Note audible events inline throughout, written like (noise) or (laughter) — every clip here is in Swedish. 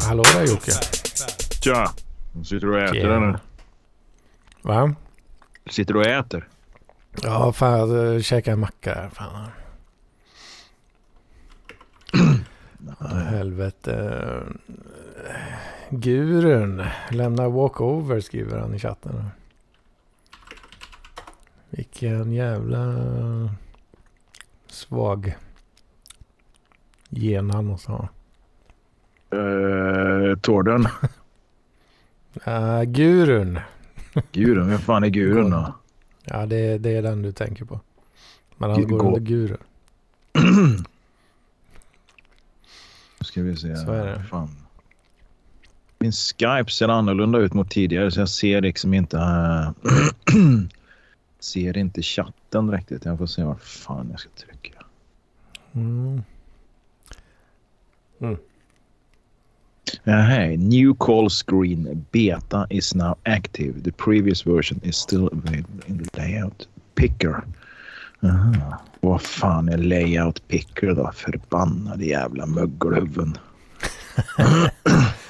Hallå där Jocke. Tja! Sitter du och äter Tjena. eller? Va? Sitter du och äter? Ja, fan jag käkade en macka här. Fan. Helvete. Gurun lämnar walkover skriver han i chatten. Vilken jävla svag gen han måste ha. Uh, Torden? Uh, (laughs) gurun. Gurun? Vem fan är Gurun då? Ja, det, det är den du tänker på. Men han Gu- går gå- under gurun. (clears throat) Ska vi se. Så är det. Fan. Min Skype ser annorlunda ut mot tidigare så jag ser liksom inte... äh, (clears throat) ser inte chatten riktigt. Jag får se var fan jag ska trycka. Mm. Uh, hey, new call screen beta is now active. The previous version is still available in the layout picker. Aha. Vad fan är layout picker då? Förbannade jävla mögelhuvuden. (clears throat)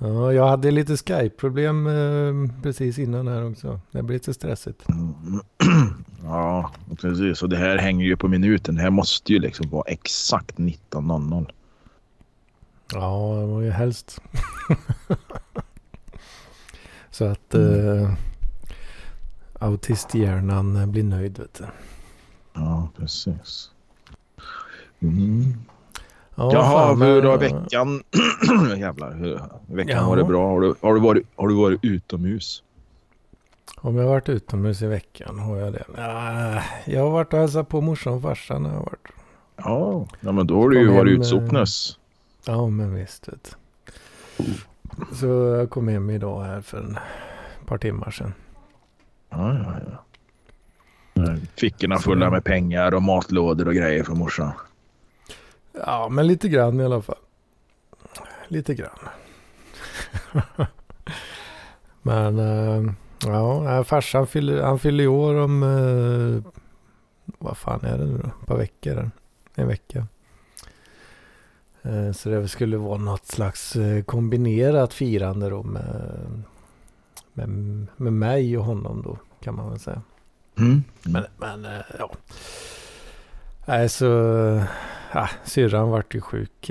Ja, jag hade lite Skype-problem eh, precis innan här också. Det blir lite stressigt. Mm. (clears throat) ja, precis. Och det här hänger ju på minuten. Det här måste ju liksom vara exakt 19.00. Ja, det var ju helst. (laughs) Så att Mm. eh, autisthjärnan eh, blir nöjd vet du. Ja, precis. Mm. Ja, Jaha, fan, hur men- har veckan... (clears throat) Jävlar, hur... veckan Ja. var det bra? Har du, har, du varit, har du varit utomhus? Om jag har varit utomhus i veckan, har jag det? Ja, jag har varit och hälsat på morsan och farsan. Har jag varit. Ja, ja men då har du ju varit hem, utsopnes. Ja, men visst. Vet du. Så jag kom hem idag här för en par timmar sedan. Ja, ja, ja. Fickorna fulla med pengar och matlådor och grejer från morsan. Ja, men lite grann i alla fall. Lite grann. (laughs) men eh, ja, farsan fyller, han fyller i år om, eh, vad fan är det nu då? Ett par veckor. En vecka. Eh, så det skulle vara något slags eh, kombinerat firande då med, med, med mig och honom då kan man väl säga. Mm. Men, men eh, ja. Nej, så ja, syrran vart ju sjuk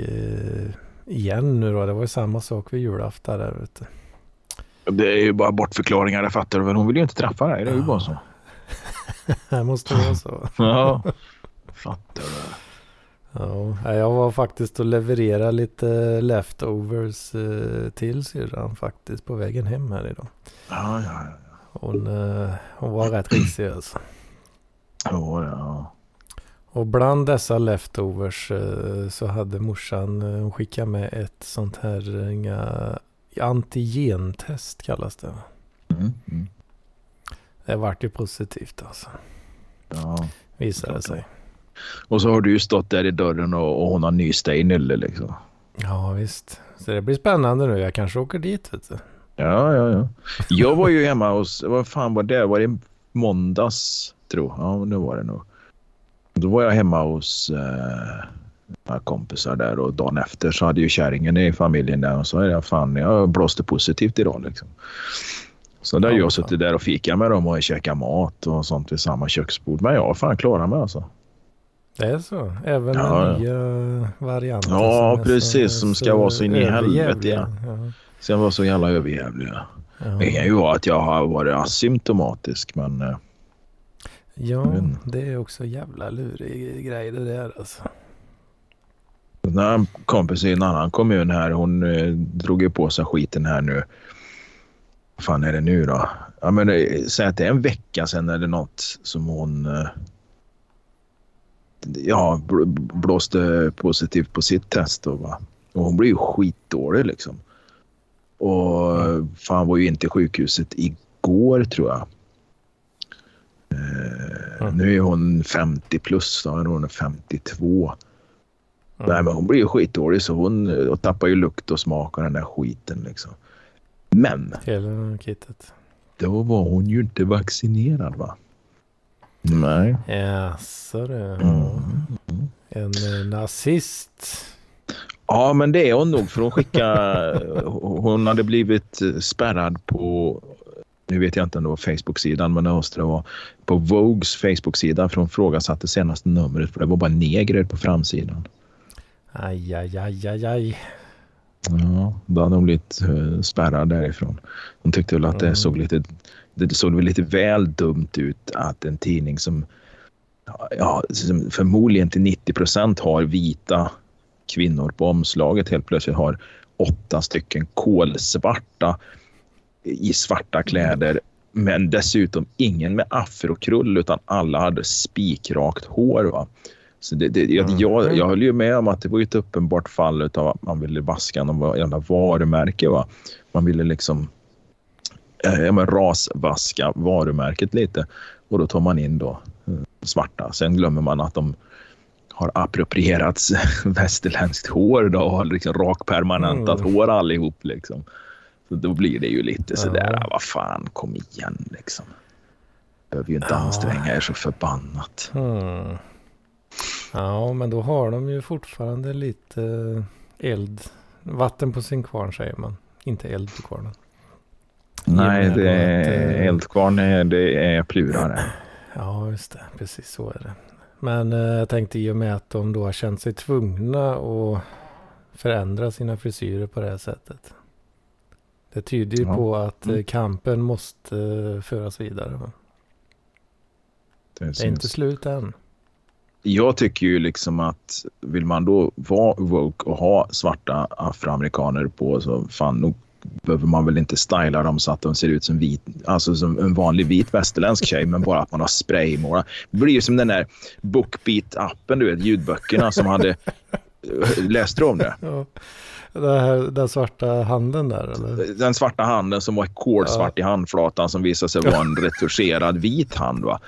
igen nu då. Det var ju samma sak vid julafton där du. Det är ju bara bortförklaringar, det fattar du väl. Hon vill ju inte träffa dig. Det är ju bara så. (laughs) Det måste vara så. Ja, fattar du. Ja, jag var faktiskt och levererade lite leftovers eh, till syrran faktiskt på vägen hem här idag. Ja, ja, ja. Hon, eh, hon var rätt (clears throat) risig alltså. Ja, ja. Och bland dessa leftovers eh, så hade morsan hon skickat med ett sånt här inga, antigentest kallas det. Mm, mm. Det vart ju positivt alltså. ja. Visade sig. Och så har du ju stått där i dörren och, och hon har nyst dig i nylle liksom. Ja visst. Så det blir spännande nu. Jag kanske åker dit vet du. Ja, ja, ja. Jag var ju hemma hos, vad fan var det? Var det måndags, tror jag? Ja, nu var det nog. Då var jag hemma hos eh, några kompisar där och dagen efter så hade ju kärringen i familjen där och så är jag fan, jag blåste positivt idag liksom. Så där Ja, jag suttit där och fika med dem och käkat mat och sånt vid samma köksbord. Men jag har fan klarat mig alltså. Det är så. Även Ja, ja. nya varianter. Ja, som precis, som ska vara så in i helvete, överjävliga. Ja. Så jag var så jävla överjävlig. Ja. Det kan ju vara att jag har varit asymptomatisk men eh, ja, inte. det är också jävla lurig grej det där alltså. Den här kompis i en annan kommun här, hon eh, drog ju på sig skiten här nu. Vad fan är det nu då? Ja, men eh, säg att det är en vecka sedan eller något som hon eh, ja, bl- blåste positivt på sitt test. Då, va? Och hon blev ju skitdålig liksom. Och eh, fan var ju inte i sjukhuset igår tror jag. Eh, Mm. Nu är hon 50 plus, då är hon 52. Mm. Nej, men hon blir ju skitdålig så hon och tappar ju lukt och smak och den där skiten liksom. Men Hela kittet. då var hon ju inte vaccinerad va? Nej. Jaså du. Mm. En eh, nazist. Ja, men det är hon nog för hon skickade... (laughs) hon hade blivit spärrad på... Nu vet jag inte om det var Facebook-sidan, men det måste det vara på Vogues Facebook-sida för hon frågasatte senaste numret för det var bara negrer på framsidan. Aj, aj, aj, aj, aj. Ja, då hade hon blivit uh, spärrad därifrån. Hon tyckte väl att det såg lite, det såg väl lite väl dumt ut att en tidning som, ja, som förmodligen till 90 procent har vita kvinnor på omslaget helt plötsligt har åtta stycken kolsvarta i svarta kläder men dessutom ingen med afrokrull utan alla hade spikrakt hår. Va? Så det, det, jag, mm. jag, jag höll ju med om att det var ett uppenbart fall av att man ville vaska någon jävla varumärke. Va? Man ville liksom ja, men rasvaska varumärket lite och då tar man in då eh, svarta. Sen glömmer man att de har approprierats (laughs) västerländskt hår då och har liksom rakpermanentat mm. hår allihop. Liksom. Så då blir det ju lite sådär, ja. vad fan, kom igen liksom. Behöver ju inte ja. anstränga er så förbannat. Mm. Ja, men då har de ju fortfarande lite eld. Vatten på sin kvarn säger man. Inte eld på kvarnen. Nej, det är, att, eldkvarn det är plurare. Ja, just det. Precis så är det. Men eh, jag tänkte i och med att de då har känt sig tvungna att förändra sina frisyrer på det här sättet. Det tyder ju ja. på att mm. kampen måste eh, föras vidare. Det, det är inte slut än. Jag tycker ju liksom att vill man då vara woke och ha svarta afroamerikaner på så fan nog behöver man väl inte styla dem så att de ser ut som, vit, alltså som en vanlig vit västerländsk tjej, men bara att man har spraymålat. Det blir ju som den där Bookbeat-appen, du vet, ljudböckerna som hade... Läste du om det? Ja. Det här, den svarta handen där eller? Den svarta handen som var kolsvart ja. i handflatan som visade sig vara en retuscherad vit hand. Va?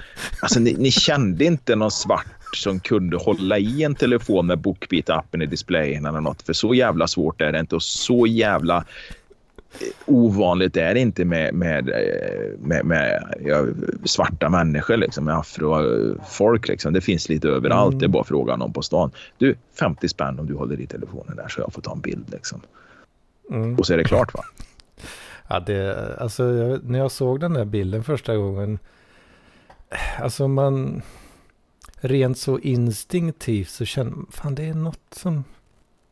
Alltså ni, ni kände inte någon svart som kunde hålla i en telefon med Bookbeat-appen i displayen eller något. För så jävla svårt är det inte och så jävla ovanligt är det inte med, med, med, med ja, svarta människor, liksom, med afrofolk. Liksom. Det finns lite överallt. Mm. Det är bara fråga någon på stan. Du, 50 spänn om du håller i telefonen där så jag får ta en bild. Liksom. Mm. Och så är det klart va? Ja, det, alltså, jag, när jag såg den där bilden första gången. Alltså man... Rent så instinktivt så känner man, fan det är något som...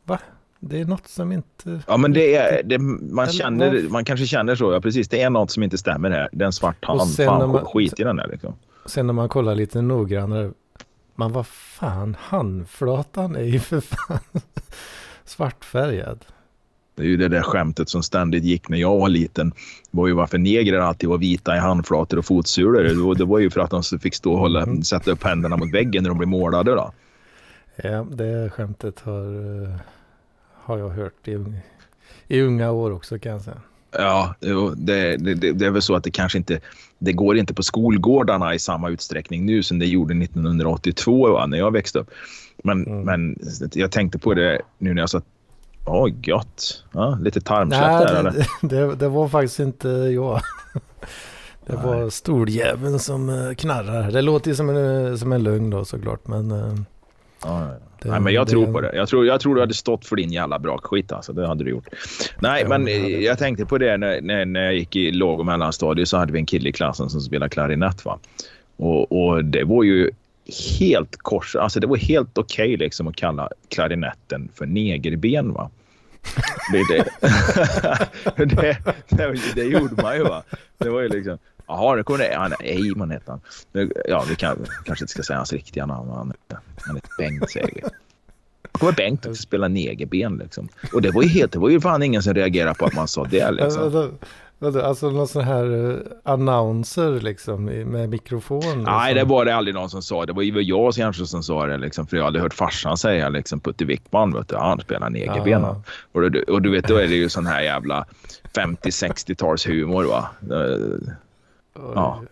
Va? Det är något som inte... Ja, men det är... Det, man, känner, man kanske känner så. Ja, precis. Det är något som inte stämmer här. Det är en svart hand. Fan, man, skit i den där liksom. Sen när man kollar lite noggrannare. Man vad fan, handflatan är ju för fan (laughs) svartfärgad. Det är ju det där skämtet som ständigt gick när jag var liten. Det var ju varför negrer alltid var vita i handflator och fotsulor. Det var ju för att de fick stå och hålla, mm. sätta upp händerna mot väggen när de blev målade. Då. Ja, det skämtet har eh, har jag hört i, i unga år också kan jag säga. Ja, det, det, det, är väl så att det kanske inte det går inte på skolgårdarna i samma utsträckning nu som det gjorde 1982 va, när jag växte upp. Men, mm. men jag tänkte på det nu när jag sa Åh, oh, gott. Ja, lite tarmkött där det, eller? Det, det, var faktiskt inte jag. (laughs) Det Nej. var stoljäveln som eh, knarrar. Det låter ju som en, som en lögn då såklart. Men, eh, ja, ja. Det, Nej, men jag det, tror på det. Jag tror, jag tror du hade stått för din jävla brakskit. Alltså. Det hade du gjort. Nej, ja, men hade... jag tänkte på det när, när, när jag gick i låg och mellanstadiet så hade vi en kille i klassen som spelade klarinett. Va? Och, och det var ju helt kors. Alltså det var helt okej okay, liksom att kalla klarinetten för negerben. Va? Det, det, (laughs) det, det, det gjorde man ju. Va? Det var ju liksom... Jaha, det det. Han Eyman heter han. Ja, vi kan, kanske inte ska säga hans riktiga namn. Han, han heter Bengt säger vi. kommer Bengt att spela negerben liksom. Och det var ju helt, det var ju fan ingen som reagerade på att man sa det liksom. Alltså någon sån här uh, announcer liksom med mikrofon? Liksom. Nej, det var det aldrig någon som sa. Det var ju jag kanske som sa det liksom. För jag hade hört farsan säga liksom Putte Wickman, vet du, han spelar negerben. Ah. Och, du, och du vet, då är det ju sån här jävla 50-60-tals humor va. Ja.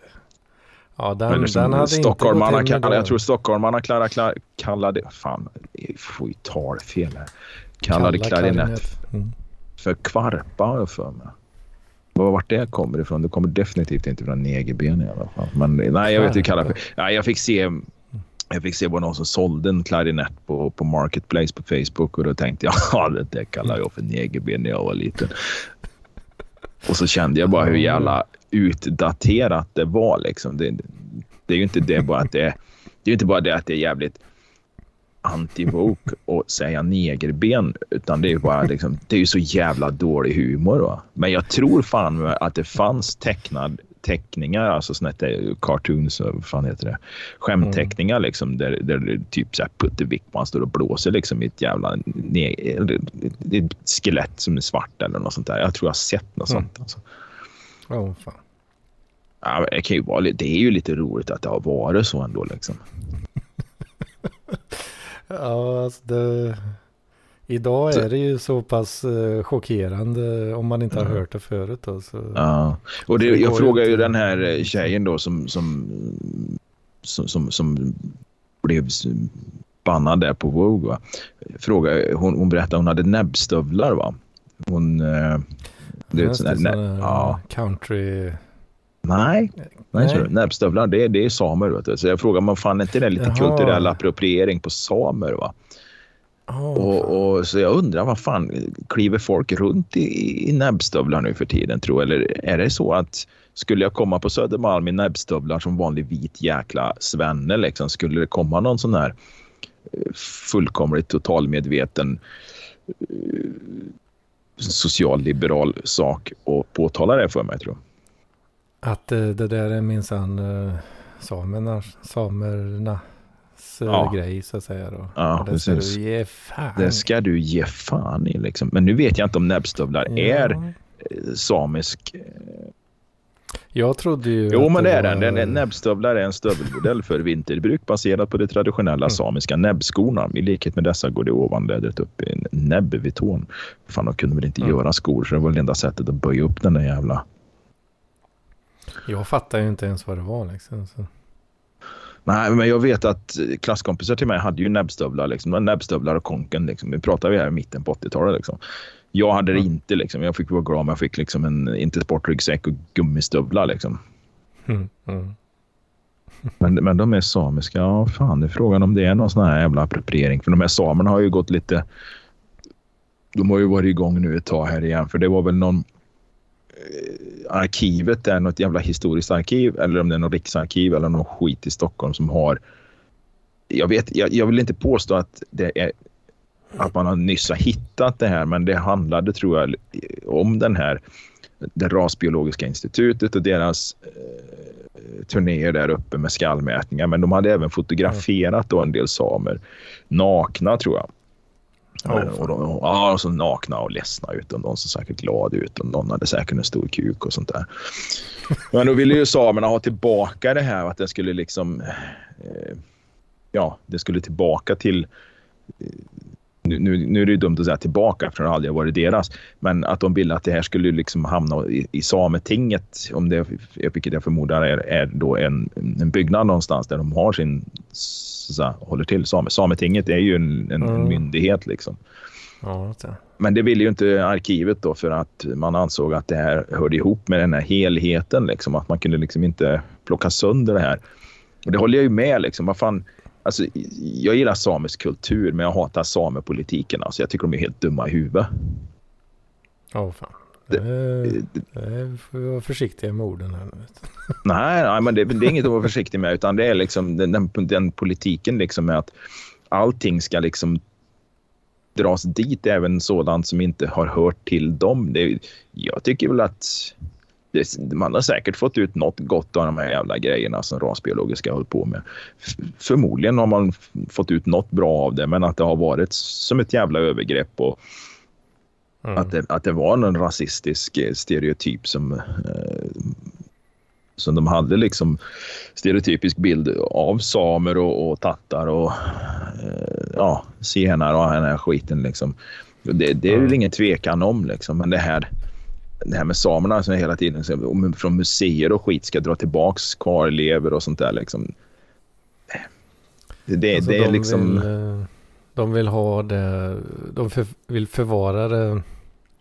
Ja, den, liksom, den hade stockholmarna inte kallade, Jag tror stockholmarna klara, klar, kallade... Fan, får ju talfel här. Kallade Kalla klarinett mm. för kvarpa har jag för mig. Vart det kommer ifrån? Det kommer definitivt inte från negerben i alla fall. Men nej, jag vet inte kalla för. Ja, jag fick se jag fick se på någon som sålde en klarinett på, på Marketplace på Facebook och då tänkte jag (laughs) ja det där kallar jag för negerben när jag var liten. Och så kände jag bara hur jävla utdaterat det var. Liksom. Det, det är ju inte det bara att det är, det är inte bara det att det är jävligt anti-woke att säga negerben utan det är ju bara liksom, det är ju så jävla dålig humor. Va? Men jag tror fan att det fanns tecknad teckningar, alltså såna här cartoons, vad fan heter det? Skämtteckningar liksom där, där typ så här Putte Wickman står och blåser liksom i ett jävla ett skelett som är svart eller något sånt där. Jag tror jag har sett något mm. sånt. Alltså. Oh, fan. Ja, det, kan ju vara, det är ju lite roligt att det har varit så ändå liksom. (laughs) ja, alltså det... Idag är det ju så pass uh, chockerande om man inte har hört det förut. Då, så. Ja, och det, jag frågade ju den här eh, tjejen då som, som, som, som, som blev bannad där på Vogue. Va? Frågade, hon, hon berättade hon hade näbbstövlar. Va? Hon... Uh, det är sån ja. country... Nej, nej, nej. näbbstövlar det, det är samer. Vet du. Så jag frågar, man fan inte det lite Jaha. kulturell appropriering på samer? Va? Oh, och, och, så jag undrar, vad fan, kliver folk runt i, i näbbstövlar nu för tiden tror Eller är det så att skulle jag komma på Södermalm i näbbstövlar som vanlig vit jäkla svenne, liksom, skulle det komma någon sån här eh, fullkomligt totalmedveten uh, socialliberal sak och påtala det för mig, tror Att uh, det där är minsann samerna, samerna. Grej så att säga. Då. Ja, det ska du ge fan Det ska du ge fan i liksom. Men nu vet jag inte om näbbstövlar ja. är eh, samisk. Eh, jag trodde ju... Jo, men det är den. den näbbstövlar är en stövelmodell för vinterbruk baserad på de traditionella mm. samiska näbbskorna. I likhet med dessa går det ovanlädret upp i en näbb vid tån. Fan, de kunde väl inte mm. göra skor så det var det enda sättet att böja upp den där jävla... Jag fattar ju inte ens vad det var liksom. Så. Nej, men jag vet att klasskompisar till mig hade ju näbbstövlar. Liksom. Näbbstövlar och konken. Liksom. Nu pratar vi här i mitten på 80-talet. Liksom. Jag hade det mm. inte. Liksom. Jag fick vara glad om jag fick liksom en inte sportryggsäck och gummistövlar. Liksom. Mm. Mm. Men, men de är samiska. Ja, fan, det är frågan om det är någon sån här jävla appropriering. För de här samerna har ju gått lite... De har ju varit igång nu ett tag här igen. För det var väl någon arkivet är något jävla historiskt arkiv eller om det är något riksarkiv eller någon skit i Stockholm som har... Jag, vet, jag, jag vill inte påstå att det är att man har nyss har hittat det här, men det handlade tror jag om den här det rasbiologiska institutet och deras eh, turnéer där uppe med skallmätningar. Men de hade även fotograferat då en del samer nakna tror jag. Oh, och de, ja, de såg nakna och ledsna ut och någon såg säkert glad ut och någon hade säkert en stor kuk och sånt där. (laughs) Men då ville ju samerna ha tillbaka det här att det skulle liksom... Eh, ja, det skulle tillbaka till... Nu, nu, nu, är det ju dumt att säga tillbaka för det har aldrig varit deras. Men att de ville att det här skulle liksom hamna i, i Sametinget, om det, vilket jag förmodar är, är då en, en byggnad någonstans där de har sin så här, håller till. Same. Sametinget är ju en, en mm. myndighet liksom. Ja, Men det ville ju inte arkivet då för att man ansåg att det här hörde ihop med den här helheten. Liksom, att man kunde liksom inte plocka sönder det här. Och det håller jag ju med. Liksom. Vad fan, alltså, jag gillar samisk kultur men jag hatar samepolitiken. Alltså, jag tycker de är helt dumma i huvudet. Ja, oh, fan. Det, det, får vara försiktiga med orden här nu. (laughs) Nej, nej men det, det, är inget att vara försiktig med utan det är liksom den, den, den politiken liksom med att allting ska liksom dras dit, även sådant som inte har hört till dem. Det, jag tycker väl att det, man har säkert fått ut något gott av de här jävla grejerna som rasbiologiska håller på med. Förmodligen har man fått ut något bra av det, men att det har varit som ett jävla övergrepp och Mm. Att, det, att det var någon rasistisk eh, stereotyp som, eh, som de hade liksom stereotypisk bild av samer och, och tattar och eh, ja, senare och den här skiten liksom. Det, det är mm. väl ingen tvekan om liksom, men det här det här med samerna som hela tiden från museer och skit ska dra tillbaks kvarlever och sånt där liksom. Det, det, alltså det är de liksom... Vill, eh, de vill ha det, de för, vill förvara det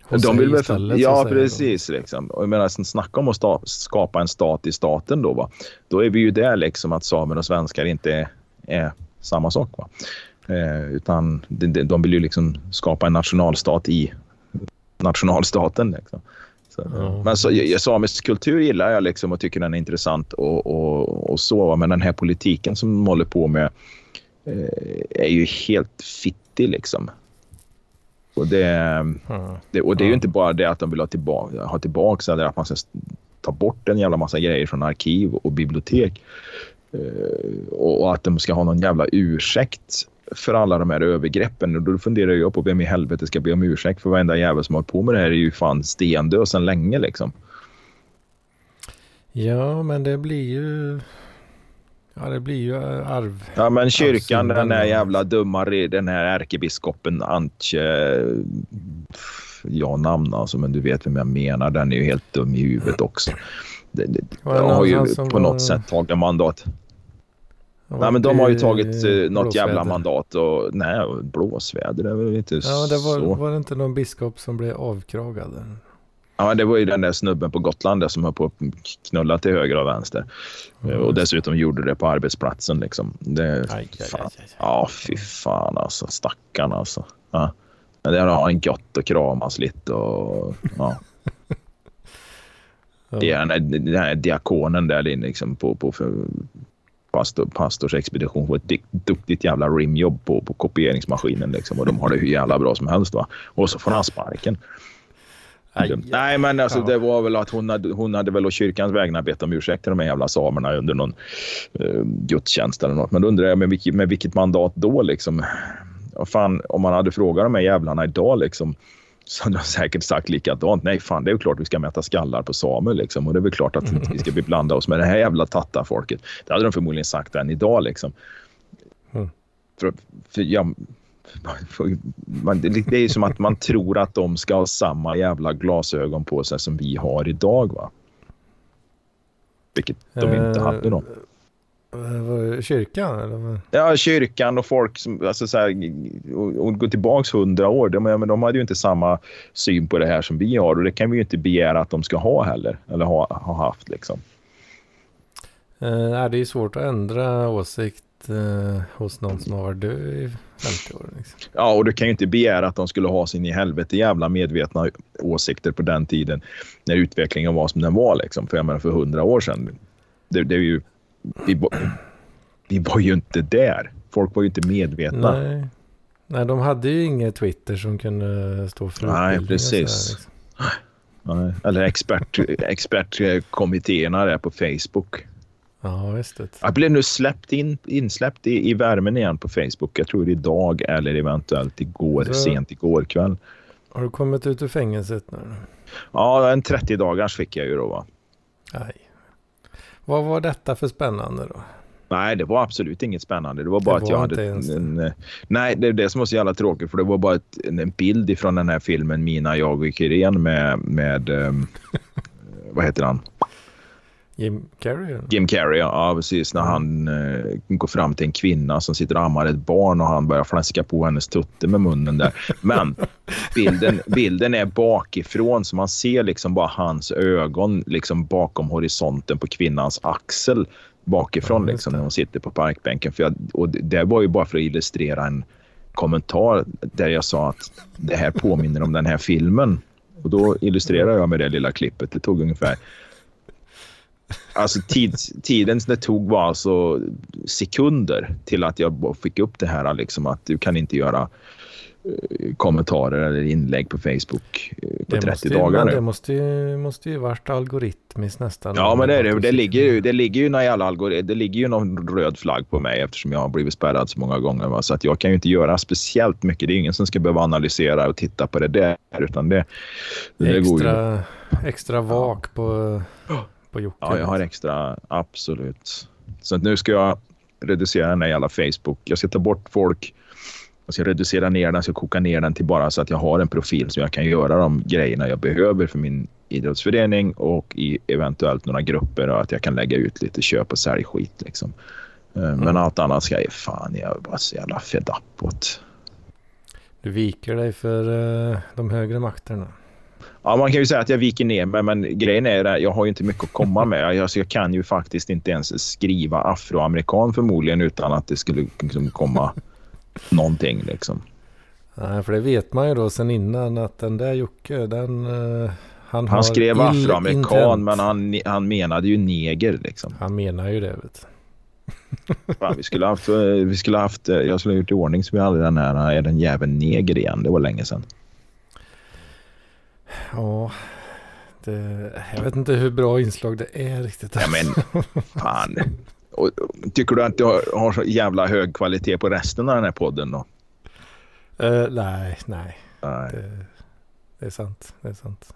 de vill väl, ja, precis. Liksom. Och jag menar, snacka om att sta, skapa en stat i staten då. Va? Då är vi ju där liksom att samer och svenskar inte är samma sak. Va? Eh, utan de, de vill ju liksom skapa en nationalstat i nationalstaten. Liksom. Så, ja. Men så, samisk kultur gillar jag liksom och tycker den är intressant och, och, och så. Men den här politiken som de håller på med eh, är ju helt fittig liksom. Och det, det, och det är ju inte bara det att de vill ha tillbaka, ha tillbaka eller att man ska ta bort en jävla massa grejer från arkiv och bibliotek. Eh, och att de ska ha någon jävla ursäkt för alla de här övergreppen. Och då funderar jag på vem i helvete ska be om ursäkt för varenda jävel som har på med det här är ju fan stendöd sedan länge liksom. Ja, men det blir ju... Ja, det blir ju arv. Ja, men kyrkan, den här jävla dumma, den här ärkebiskopen Antje... Ja, namn alltså, men du vet vem jag menar. Den är ju helt dum i huvudet också. Det, det, jag har ju på något sätt tagit mandat. Nej, men de har ju tagit eh, något jävla mandat och nej, blåsväder det är väl inte ja, det var, så. Var det inte någon biskop som blev avkragad? Ja, det var ju den där snubben på Gotland där som höll på att knulla till höger och vänster. Mm. Och dessutom gjorde det på arbetsplatsen liksom. Det, aj, fan. Aj, aj, ja, fy fan alltså. Stackarn alltså. Ja. Men det har en gott och kramas lite och (laughs) ja. Det är den här, den här diakonen där inne liksom på, på för, pastor, pastorsexpedition på ett duktigt jävla rimjobb på, på kopieringsmaskinen liksom, och de har det hur jävla bra som helst. Va? Och så får han sparken. Aj, Nej, men alltså, det var väl att hon hade, hon hade väl å kyrkans vägnar bett om ursäkt till de här jävla samerna under någon uh, gudstjänst eller något. Men då undrar jag med vilket, med vilket mandat då liksom? Fan, om man hade frågat de här jävlarna idag liksom så hade de säkert sagt likadant. Nej, fan, det är ju klart vi ska mäta skallar på samer liksom. Och det är väl klart att vi ska blanda oss med det här jävla tattarfolket. Det hade de förmodligen sagt än idag liksom. Mm. För, för, ja, man, det är ju som att man tror att de ska ha samma jävla glasögon på sig som vi har idag. va? Vilket de inte hade då. Kyrkan? Eller? Ja, kyrkan och folk som, alltså så här, och, och gå tillbaka hundra år, de, men de hade ju inte samma syn på det här som vi har och det kan vi ju inte begära att de ska ha heller, eller ha, ha haft liksom. Eh, det är svårt att ändra åsikt eh, hos någon som har varit död i 50 år. Liksom. Ja, och du kan ju inte begära att de skulle ha sin i helvete jävla medvetna åsikter på den tiden när utvecklingen var som den var. Liksom. För jag menar, för hundra år sedan. Det, det är ju vi, vi var ju inte där. Folk var ju inte medvetna. Nej. Nej, de hade ju inget Twitter som kunde stå för Nej, precis. Liksom. Nej. Eller expert, expertkommittéerna där på Facebook. Ja, visst det. Jag blev nu släppt in, insläppt i, i värmen igen på Facebook. Jag tror det är idag eller eventuellt igår, Så, sent igår kväll. Har du kommit ut ur fängelset nu? Ja, en 30 dagars fick jag ju då va. Nej. Vad var detta för spännande då? Nej, det var absolut inget spännande. Det var bara det att jag hade... En, nej, det är det som var så jävla tråkigt. För det var bara ett, en bild ifrån den här filmen Mina, jag och Kiren med... med um, (laughs) vad heter han? Jim Carrey? Jim Carrey, ja precis. När han uh, går fram till en kvinna som sitter och ammar ett barn och han börjar fläska på hennes tutte med munnen där. Men (laughs) bilden, bilden är bakifrån så man ser liksom bara hans ögon liksom bakom horisonten på kvinnans axel bakifrån ja, liksom, när hon sitter på parkbänken. För jag, och det var ju bara för att illustrera en kommentar där jag sa att det här påminner om den här filmen. Och då illustrerar jag med det lilla klippet. Det tog ungefär Alltså tids, tiden det tog var alltså sekunder till att jag fick upp det här liksom att du kan inte göra eh, kommentarer eller inlägg på Facebook eh, på det 30 måste, dagar nu. Det måste ju, måste ju varit algoritmiskt nästan. Ja, men det är det. Det ligger ju, det ligger ju, när algorit, det ligger ju någon röd flagg på mig eftersom jag har blivit spärrad så många gånger. Va? Så att jag kan ju inte göra speciellt mycket. Det är ingen som ska behöva analysera och titta på det där. Utan det, det extra, ju... extra vak på på Jocke? Ja, jag har extra. Absolut. Så nu ska jag reducera den här jävla Facebook. Jag ska ta bort folk. Jag ska reducera ner den, jag ska koka ner den till bara så att jag har en profil som jag kan göra de grejerna jag behöver för min idrottsförening och i eventuellt några grupper och att jag kan lägga ut lite köp och sälj skit liksom. Eh, mm. Men allt annat ska jag fan, jag är bara så jävla fed up åt. Du viker dig för uh, de högre makterna. Ja, man kan ju säga att jag viker ner mig, men grejen är att jag har ju inte mycket att komma med. (laughs) Alltså, jag kan ju faktiskt inte ens skriva afroamerikan förmodligen utan att det skulle liksom komma någonting. Liksom. Nej, för det vet man ju då sen innan att den där Jocke, den... Uh, han, han skrev afroamerikan men han, han menade ju neger liksom. Han menar ju det vet (laughs) Fan, vi skulle haft, vi skulle haft, jag skulle ha gjort i ordning så vi hade den här, är den jäveln neger igen? Det var länge sedan. Ja, det, jag vet inte hur bra inslag det är riktigt. Ja, men (laughs) fan. Och, tycker du att du har, har så jävla hög kvalitet på resten av den här podden då? Uh, nej, nej. nej. Det, det, är sant. Det är sant.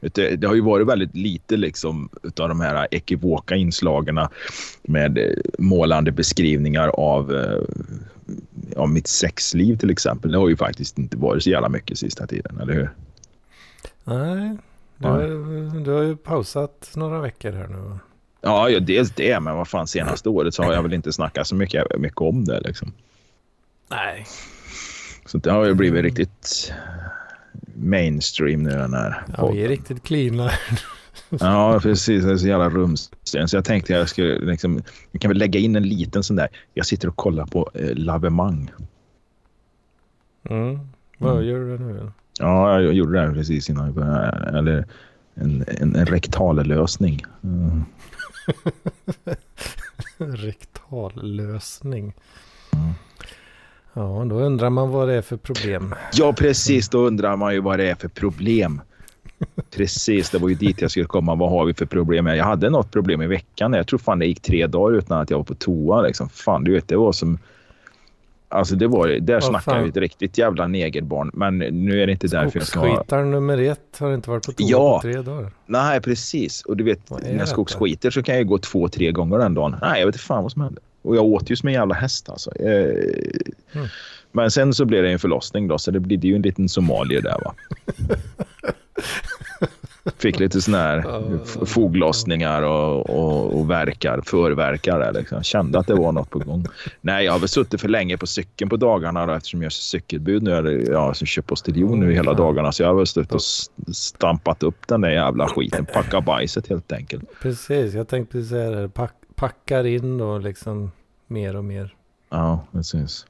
Det, det har ju varit väldigt lite liksom av de här ekivoka inslagen med eh, målande beskrivningar av, eh, av mitt sexliv till exempel. Det har ju faktiskt inte varit så jävla mycket sista tiden, eller hur? Nej, du, har, du har ju pausat några veckor här nu. Ja, ja, dels det, men vad fan senaste året så har jag väl inte snackat så mycket, mycket om det liksom. Nej. Så det har ju blivit riktigt mainstream nu den här Ja, vi är riktigt cleana. ja, precis. Det är så jävla rumsten. Så jag tänkte jag skulle liksom, jag kan väl lägga in en liten sån där. Jag sitter och kollar på eh, lavemang. Mm. Vad mm. gör du nu? Ja, jag gjorde det precis innan. Eller en, en, en rektallösning. Mm. (laughs) rektallösning. Mm. Ja, då undrar man vad det är för problem. Ja, precis. Då undrar man ju vad det är för problem. (laughs) Precis, det var ju dit jag skulle komma. Vad har vi för problem? Jag hade något problem i veckan. Jag tror fan det gick tre dagar utan att jag var på toa. Liksom. Fan, du vet, det var som Alltså det var, där oh, snackar vi ett riktigt jävla negerbarn. Men nu är det inte därför jag ska... Skogsskitaren nummer ett har inte varit på toa ja, på tre dagar. Nej, precis. Och du vet, när jag skogsskiter så kan jag gå två, tre gånger den dagen. Nej, jag vet inte fan vad som hände. Och jag åt ju som en jävla häst alltså. Eh, mm. Men sen så blev det en förlossning då, så det blir ju en liten somalier där va. (laughs) Fick lite sådana här foglossningar och, och, och verkar, förverkar. Liksom. Kände att det var något på gång. Nej, jag har väl suttit för länge på cykeln på dagarna då, eftersom jag är cykelbud nu. Jag, jag har köpt postiljon nu hela dagarna. Så jag har väl stått och stampat upp den där jävla skiten. Packa bajset helt enkelt. Precis, jag tänkte säga det. Pack, packar in då liksom mer och mer. Ja, precis.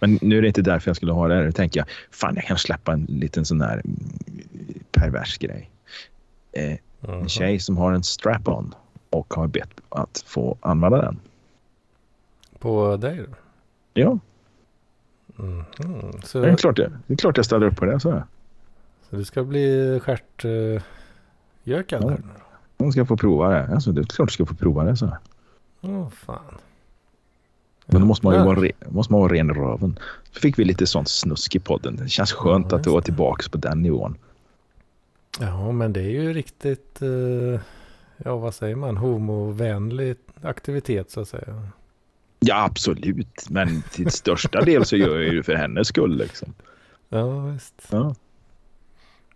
Men nu är det inte därför jag skulle ha det här. Nu tänker jag, fan jag kan släppa en liten sån här pervers grej eh, en tjej som har en strap-on och har bett att få använda den. På dig då? Ja. Mm -hmm. så... det, är klart det. det är klart jag ställer upp på det. Så, så du ska bli stjärtgökad? Uh, ja. Hon ska få prova det. Alltså, det är klart du ska få prova det. Så. Åh oh, fan. Men då måste man ju vara, re, måste man vara ren röven. Så fick vi lite sånt snusk i podden. Det känns skönt ja, att du var tillbaka på den nivån. Ja, men det är ju riktigt, eh, ja vad säger man, homovänlig aktivitet så att säga. Ja, absolut. Men till största del så gör jag ju för hennes skull liksom. Ja, visst. Ja.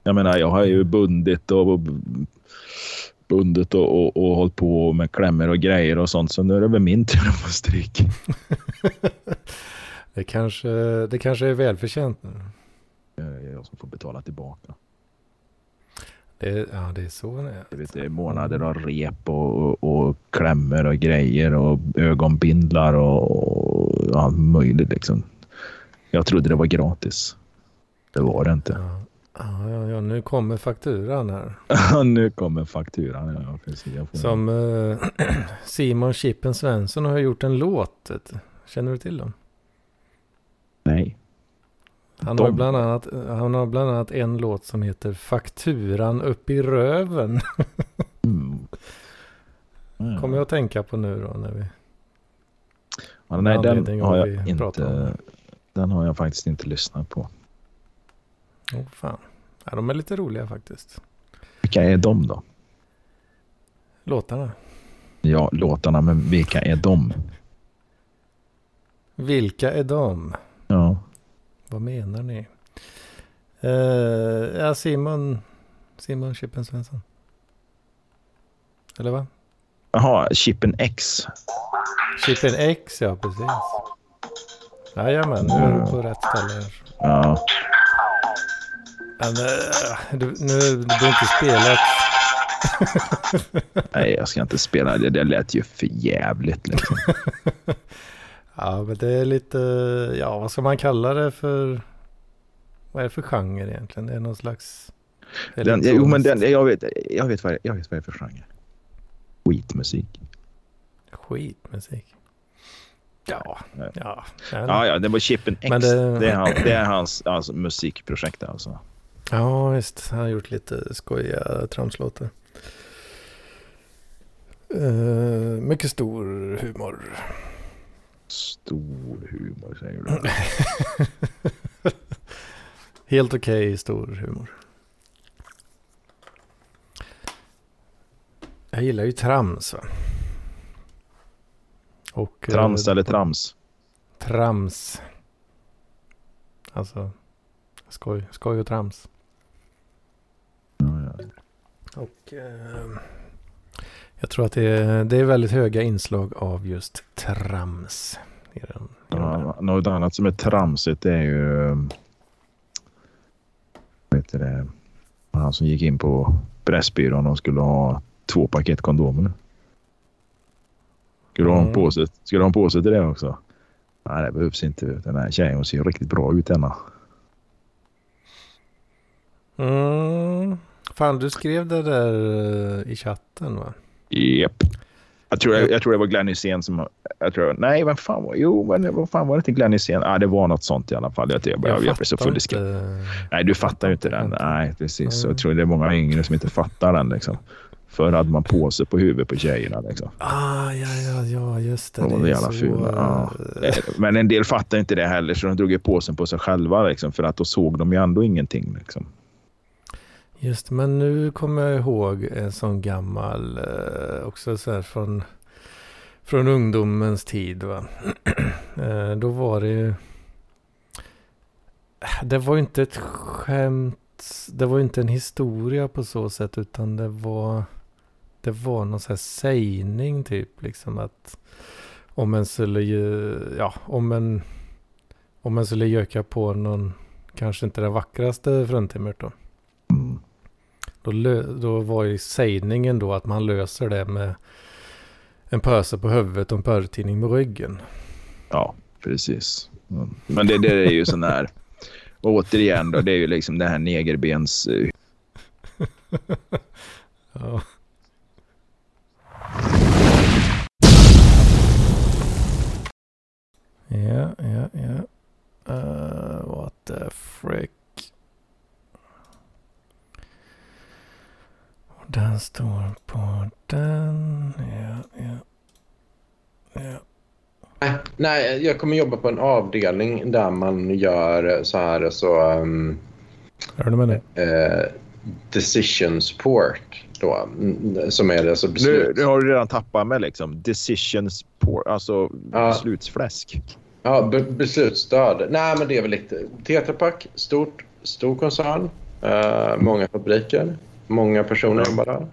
Jag menar, jag har ju bundit och bundit och, och, och hållit på med klämmor och grejer och sånt. Så nu är det väl min tur att få stryk. (laughs) det, kanske, det kanske är välförtjänt nu. Jag som får betala tillbaka. Det, ja, det är så det är. Är månader av rep och, och, och klämmor och grejer och ögonbindlar och, och allt möjligt. Liksom. Jag trodde det var gratis. Det var det inte. Ja. Ja, ja, ja, nu kommer fakturan här. (laughs) nu kommer fakturan, ja. Precis. Som uh, (clears throat) Simon Chippen Svensson har gjort en låt. Känner du till dem? Nej. Han har, bland annat, han har bland annat en låt som heter Fakturan upp i röven. mm. Mm. Kommer jag att tänka på nu då när vi... Ja, nej, den har jag inte. Den har jag faktiskt inte lyssnat på. Åh oh, fan. Ja, de är lite roliga faktiskt. Vilka är de då? Låtarna. Ja, låtarna, men vilka är de? Vilka är de? Ja. Vad menar ni? Uh, ja, Simon, Simon Chippen Svensson. Eller vad? Jaha, Chippen X. Chippen X, ja precis. Jajamän, nu är du på rätt ställe. Ja. men, du, nu, du behöver inte spela. Nej, jag ska inte spela det. Det lät ju för jävligt liksom. (laughs) ja, men det är lite, ja vad ska man kalla det för? Vad är det för genre egentligen? Det är någon slags... Den, jo, men den, jag, vet, jag, vet vad, jag vet vad det är för genre. Skitmusik. Skitmusik. Ja, ja. Ja, ja, ja det var Chippen X. Det... det... är, han, det är hans alltså, musikprojekt alltså. Ja, visst. Han har gjort lite skojiga tramslåtar. Uh, mycket stor humor. Stor humor säger du. (laughs) Helt okej okay, stor humor. Jag gillar ju trams va. Och, trams eh, eller trams? Trams. Alltså skoj, skoj och trams. Ja, ja. Och eh, jag tror att det är, det är väldigt höga inslag av just trams. I den, i ja, något annat som är tramsigt är ju vet det, han som gick in på Pressbyrån och skulle ha två paket kondomer. Skulle mm. ha en påse, skulle ha en påse till det också? Nej, det behövs inte. Den här tjejen ser riktigt bra ut denna. Mm. Fan, du skrev det där eh, i chatten va? Yep. Jag tror, jag, jag tror det var Glenn Hysén som... Jag tror, nej, vem fan var Jo, men vad fan var det inte Glenn Hysén? Ah, det var något sånt i alla fall. Jag, jag, jag, jag blev så full inte... Nej, du fattar ju inte den. Nej, precis. Mm. Jag tror det är många yngre som inte fattar den. Liksom. Förr hade man påse på huvudet på tjejerna. Liksom. Ah, ja, ja, ja, just det. De var jävla fula. Ja. Men en del fattar inte det heller, så de drog ju påsen på sig själva. Liksom, för att då såg de ju ändå ingenting. Liksom. Just men nu kommer jag ihåg en sån gammal, eh, också så här från, från ungdomens tid. Va? (clears throat) eh, då var det ju, eh, det var ju inte ett skämt, det var ju inte en historia på så sätt utan det var, det var någon sån här sägning typ liksom att om en skulle, ja om en, om en skulle göka på någon, kanske inte den vackraste fruntimret då. Då, då var ju sägningen då att man löser det med en pöse på huvudet och en pörtidning med ryggen. Ja, precis. Men det, det är ju sån här... (laughs) Återigen då, det är ju liksom det här negerbens... Eh, (laughs) ja. Ja, ja, ja. Uh, what the frick. Den står på den. Ja, ja. ja. Nej, nej, jag kommer jobba på en avdelning där man gör så här så... Um, Hör du med det? Uh, decision support då. Som är alltså beslut. Nu, nu har du redan tappat med liksom. Decision support, alltså ja. beslutsfläsk. Ja, be beslutsstöd. Nej, men det är väl lite... Tetra Pak, stort, stor koncern. Uh, många fabriker. Många personer jobbar där.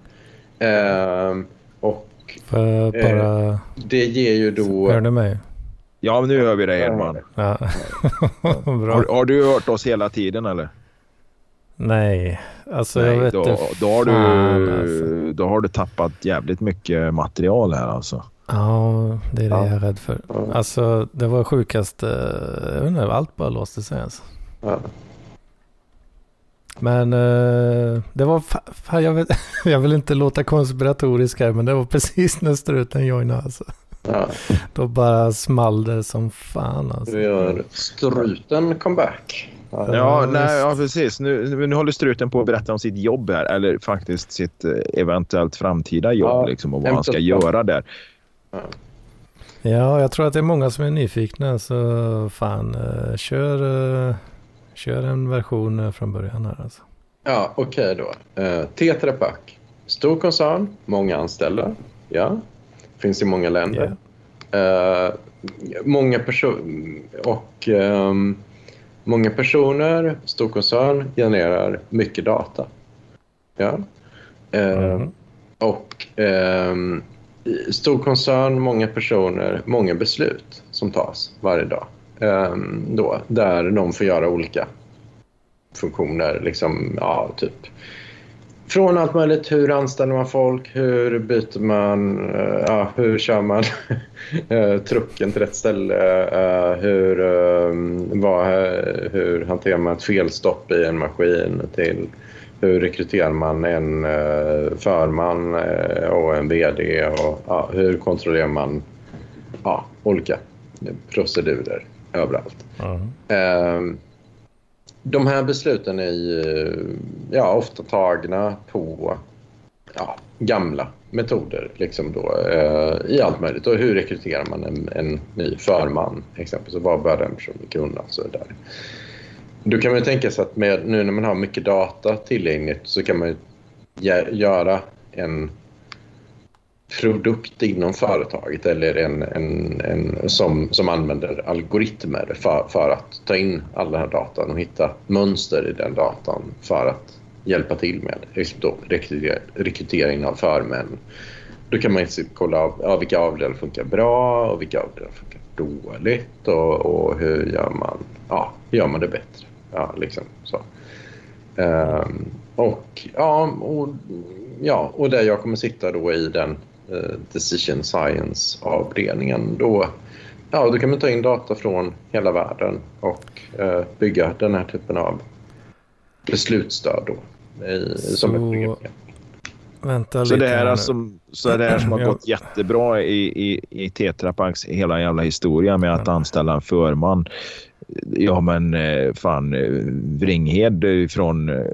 Eh, och För bara... Eh, det ger ju då... Hör du mig? Ja, nu hör vi dig Edman. Ja. (laughs) Bra. Har, har, du hört oss hela tiden eller? Nej, alltså Nej, jag vet då, då, har du, alltså. då har du tappat jävligt mycket material här alltså. Ja, det är det ja. jag är rädd för. Alltså det var sjukast, jag vet inte, allt bara låste sig alltså. Ja. Men uh, det var, fan, jag, vet, (laughs) jag vill inte låta konspiratorisk här, men det var (laughs) precis när struten joinade alltså. Ja. Då bara small det som fan alltså. Nu gör struten comeback. Ja, ja, nej, ja precis. Nu, nu håller struten på att berätta om sitt jobb här. Eller faktiskt sitt eh, eventuellt framtida jobb ja, liksom, och vad han ska göra där. Ja. ja, jag tror att det är många som är nyfikna. Så fan, uh, kör, uh, Kör en version eh, från början här alltså. Ja, okej okay då. Uh, Tetra Pak. Stor koncern, många anställda. Ja, finns i många länder. Yeah. Uh, många personer och um, många personer, stor koncern genererar mycket data. Ja. Mm. Och um, stor koncern, många personer, många beslut som tas varje dag. Ehm, då, där de får göra olika funktioner. Liksom, ja, typ från allt möjligt. Hur anställer man folk? Hur byter man? Eh, ja, hur kör man (laughs) eh, trucken till rätt ställe? Eh, hur, ehm, vad, hur hanterar man ett felstopp i en maskin? till Hur rekryterar man en förman och en vd? Och, hur kontrollerar man ja, olika procedurer överallt? Mm de här besluten är ju ja, ofta tagna på ja, gamla metoder liksom då, eh, i allt möjligt. Och hur rekryterar man en, en ny förman exempelvis? Och vad bör den personen kunna? Så där. Då kan man tänka sig att med, nu när man har mycket data tillgängligt så kan man göra en produkt inom företaget eller en, en, en som, som använder algoritmer för, för att ta in all den här datan och hitta mönster i den datan för att hjälpa till med då, rekrytering av förmän. Då kan man kolla av, ja, vilka avdelningar funkar bra och vilka avdelningar funkar dåligt och, och, hur, gör man, ja, hur gör man det bättre. Ja, liksom så. Um, och, ja, och, ja, och där jag kommer sitta då i den decision Science-avdelningen. Då, ja, då kan man ta in data från hela världen och uh, bygga den här typen av beslutsstöd då, i, så, som ett program. Vänta så det här som, så det här som har (clears throat) gått jättebra i, i, i Tetra Paks hela jävla historia med att anställa en förman ja men eh, fan eh, Vringhed ifrån, eh,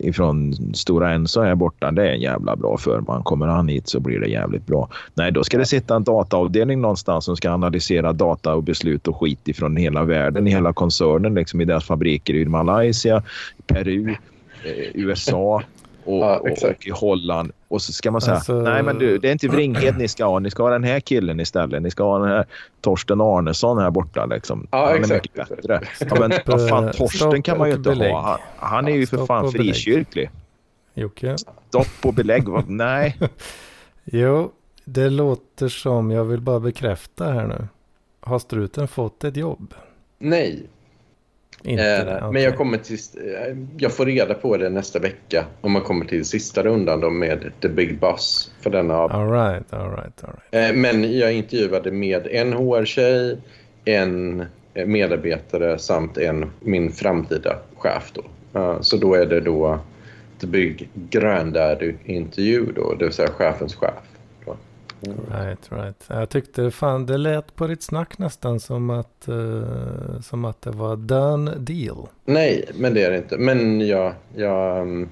ifrån Stora Enso är borta. Det är en jävla bra förman. Kommer han hit så blir det jävligt bra. Nej, då ska det sitta en dataavdelning någonstans som ska analysera data och beslut och skit ifrån hela världen, i hela koncernen, liksom i deras fabriker i Malaysia, Peru, eh, USA och, ja, och, i Holland. Och så ska man säga, alltså... nej men du, det är inte (clears throat) Vringhed ni ska ha. Ni ska ha den här killen istället. Ni ska ha den här Torsten Arnesson här borta. Liksom. Ja, han exakt, är mycket bättre. Ja, men vad fan, Torsten kan man ju inte ha. Han, han är ju för fan frikyrklig. Jocke? Stopp och belägg. (laughs) nej. jo, det låter som, jag vill bara bekräfta här nu. Har struten fått ett jobb? Nej. Inte eh, okay. Men jag, kommer till, eh, jag får reda på det nästa vecka om man kommer till sista rundan då med The Big Boss för denna all right, all right, all right. Eh, men jag intervjuade med en HR-tjej, en medarbetare samt en, min framtida chef. Då. Uh, så då är det då The Big Granddaddy-intervju då, det vill säga chefens chef. Right, right. Jag tyckte fan, det lät på ditt snack nästan som att, uh, som att det var done deal. Nej, men det är det inte. Men jag, jag, um,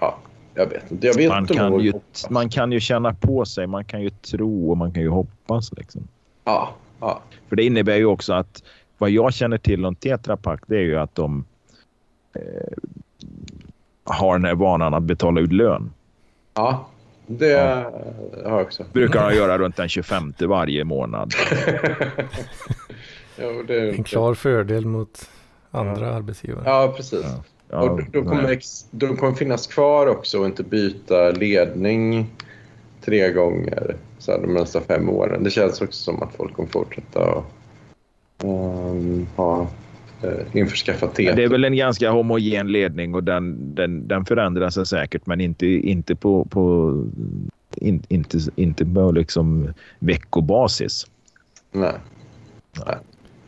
ja, jag vet inte. Jag vet man, kan ju, man kan ju känna på sig, man kan ju tro och man kan ju hoppas. Liksom. Ja, ja. För det innebär ju också att vad jag känner till om Tetra Pak det är ju att de eh, har den här vanan att betala ut lön. Ja, det ja. har jag också. brukar han göra runt den 25 varje månad. (laughs) jo, det är en klar fördel mot andra ja. arbetsgivare. Ja, precis. Ja. Ja, och de, kommer, de kommer finnas kvar också och inte byta ledning tre gånger så här, de nästa fem åren. Det känns också som att folk kommer fortsätta och, um, ha eh, införskaffa te. Det är väl en ganska homogen ledning och den, den, den förändrar sig säkert men inte, inte på, på in, inte, inte på liksom veckobasis. Nej. Nej.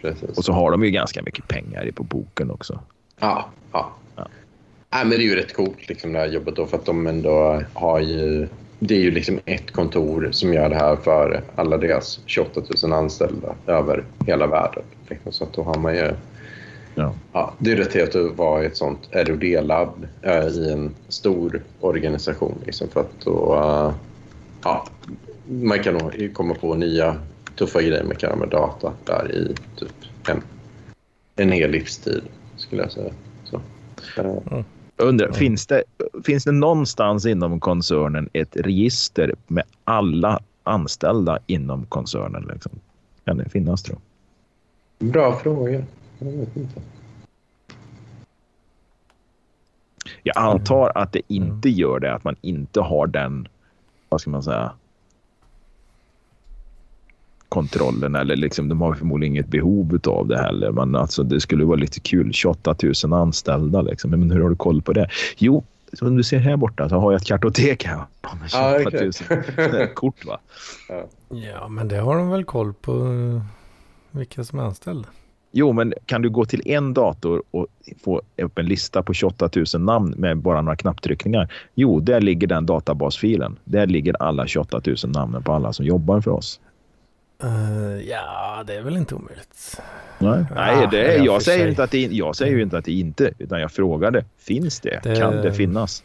Precis. Och så har de ju ganska mycket pengar på boken också. Ja, ja. ja. Nej, men det är ju rätt coolt liksom, det här jobbet då för att de ändå har ju det är ju liksom ett kontor som gör det här för alla deras 28 000 anställda över hela världen. Liksom. Så att då har man ju Ja. Ja, det är rätt helt att vara i ett sånt ROD-labb äh, i en stor organisation. Liksom, för att då, äh, ja, man kan nog komma på nya tuffa grejer man kan göra med data där i typ en, en hel livstid, skulle jag säga. Så, äh. mm. Undrar, mm. finns, det, finns det någonstans inom koncernen ett register med alla anställda inom koncernen? Liksom? Kan det finnas, tror Bra fråga. Jag vet inte. Jag antar att det inte gör det, att man inte har den, vad ska man säga, kontrollen eller liksom, de har förmodligen inget behov av det heller. Men alltså, det skulle vara lite kul. 28 000 anställda. Liksom. Men hur har du koll på det? Jo, som du ser här borta så har jag ett kartotek här. Med 28 000 kort va? Ja. ja, men det har de väl koll på eh, vilka som är anställda. Jo, men kan du gå till en dator och få upp en lista på 28 000 namn med bara några knapptryckningar? Jo, där ligger den databasfilen. Där ligger alla 28 000 namnen på alla som jobbar för oss. Uh, ja, det är väl inte omöjligt. Nej, Nej det är, jag, säger inte att det, jag säger ju inte att det inte, utan jag frågade. Finns det? det kan det finnas?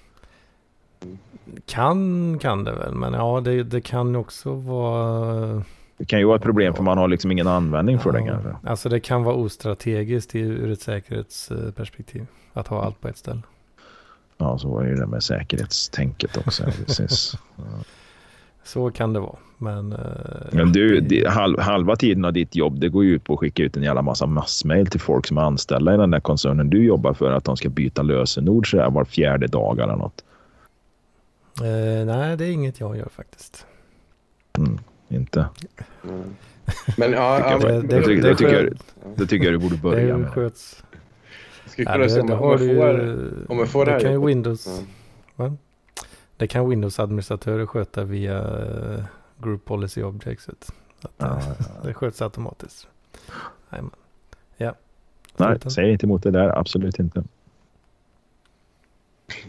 Kan, kan det väl, men ja, det, det kan också vara det kan ju vara ett problem för man har liksom ingen användning för ja, det kanske. Alltså det kan vara ostrategiskt ur ett säkerhetsperspektiv att ha allt på ett ställe. Ja, så var det ju det med säkerhetstänket också. precis. Ja. (laughs) Så kan det vara. Men, eh, Men du, det, halv, halva tiden av ditt jobb det går ju ut på att skicka ut en jävla massa massmail till folk som är anställda i den där koncernen du jobbar för att de ska byta lösenord så var fjärde dag eller något. Eh, nej, det är inget jag gör faktiskt. Mm inte. Mm. Men ja, det, det, det, det, tycker jag, det tycker jag du borde börja med. Sköts. Ja, det, det ju, om jag får det, det kan ju Windows. Ja. Det kan Windows-administratörer sköta via uh, Group Policy Objects. Att, ja, ja. Det sköts automatiskt. Nej, ja. Nej, säg inte emot det där. Absolut inte.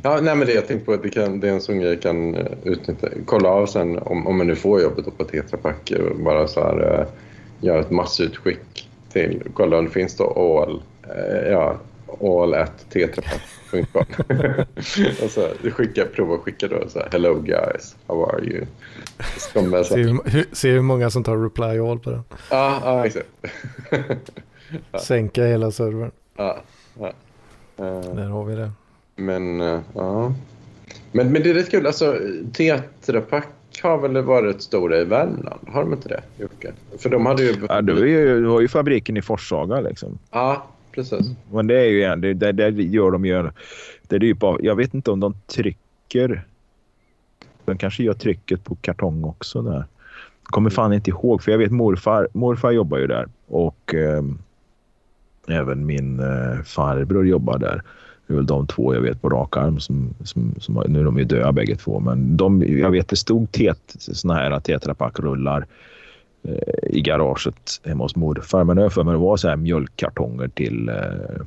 Ja, nej, men det jag tänkte på att det, kan, det är en sån grej jag kan uh, utnyttja. Kolla av sen om, om man nu får jobbet på Tetra Pak. Bara så här, uh, göra ett massutskick till, kolla om det finns då all, uh, ja, all at tetrapak.com. (laughs) och så skicka, prova att skicka då så här, hello guys, how are you? Se hur, se hur många som tar reply all på den. Ja, ja exakt. ja. Sänka hela servern. Ja, ja. Där har vi det. Men, uh, ja. Men, men det är rätt kul. Alltså, Tetrapak har väl varit stora i Värmland? Har de inte det, Jocke? För de hade ju... Ja, du, ju, du har ju fabriken i Forshaga liksom. Ja, precis. Men det är ju det, det, det gör de ju... Det är ju bara, jag vet inte om de trycker... De kanske gör trycket på kartong också där. Kommer fan inte ihåg, för jag vet morfar, morfar jobbar ju där och eh, även min eh, farbror jobbar där. Det är väl de två jag vet på rak arm. Som, som, som, nu är de ju döda bägge två, men de, jag vet det stod tet, såna här tetrapack-rullar eh, i garaget hemma hos morfar. Men jag för mig det var så här mjölkkartonger till eh,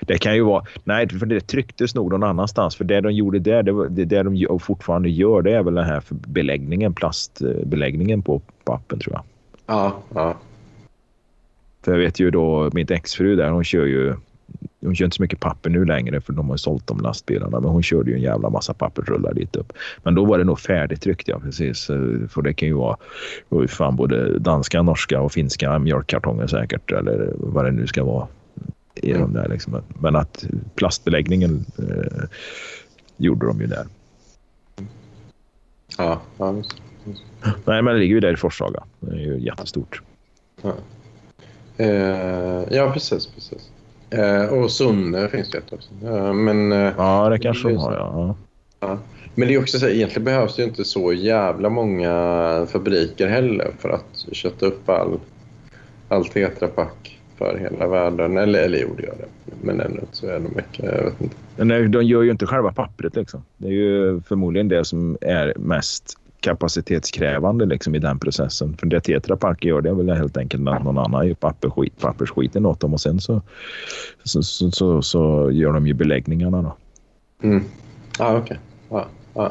det kan ju vara... Nej, för det trycktes nog någon annanstans. För det de gjorde där, det, det, det de fortfarande gör, det är väl den här beläggningen, plastbeläggningen på pappen tror jag. Ja, ja. För jag vet ju då, mitt exfru där, hon kör ju hon kör inte så mycket papper nu längre för de har sålt de lastbilarna. Men hon körde ju en jävla massa pappersrullar dit upp. Men då var det nog färdigtryckt, ja precis. För det kan ju vara fan, både danska, norska och finska mjölkkartonger säkert. Eller vad det nu ska vara. I mm. de där, liksom. Men att plastbeläggningen eh, gjorde de ju där. Ja, ja. Nej, men det ligger ju där i Forshaga. Det är ju jättestort. Ja, eh, ja precis. precis. Eh, och Sunne finns det också. Eh, men, eh, ja, det kanske de har, ja. ja. Men det är också så här, egentligen behövs det ju inte så jävla många fabriker heller för att köta upp all, all tetrapack för hela världen. Eller, eller jo, det gör det. Men ändå så är det mycket. Jag vet inte. Nej, de gör ju inte själva pappret liksom. Det är ju förmodligen det som är mest kapacitetskrävande liksom, i den processen. För det Tetra Pak gör det är väl helt enkelt att någon annan gör pappersskit, pappersskiten åt dem och sen så, så, så, så, så gör de ju beläggningarna. Då. Mm. Ah, okay. ah, ah.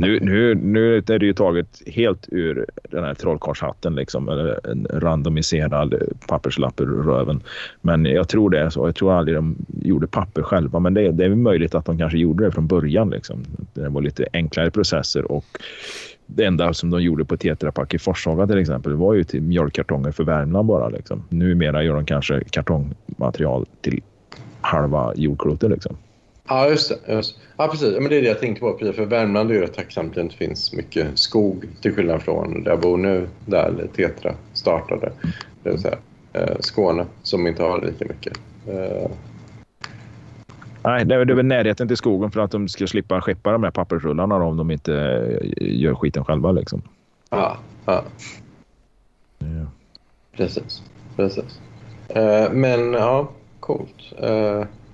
Nu, nu, nu är det ju taget helt ur den här trollkarlshatten, liksom, eller en randomiserad papperslapp ur röven. Men jag tror det är så. Jag tror aldrig de gjorde papper själva, men det, det är möjligt att de kanske gjorde det från början. Liksom. Det var lite enklare processer och det enda som de gjorde på Tetra Pak i Forshaga till exempel var ju till mjölkkartonger för Värmland bara. Liksom. Numera gör de kanske kartongmaterial till halva jordklotet. Liksom. Ja, just det. Just. Ja, precis. Men det är det jag tänkte på. För Värmland är ju tacksamt att det inte finns mycket skog till skillnad från där jag bor nu, där Tetra startade. Det vill säga eh, Skåne, som inte har lika mycket. Eh. Nej, det är, väl närheten till skogen för att de ska slippa skeppa de här pappersrullarna om de inte eh, gör skiten själva. Liksom. Ja, ja. Ja. Precis. Precis. Men ja, coolt.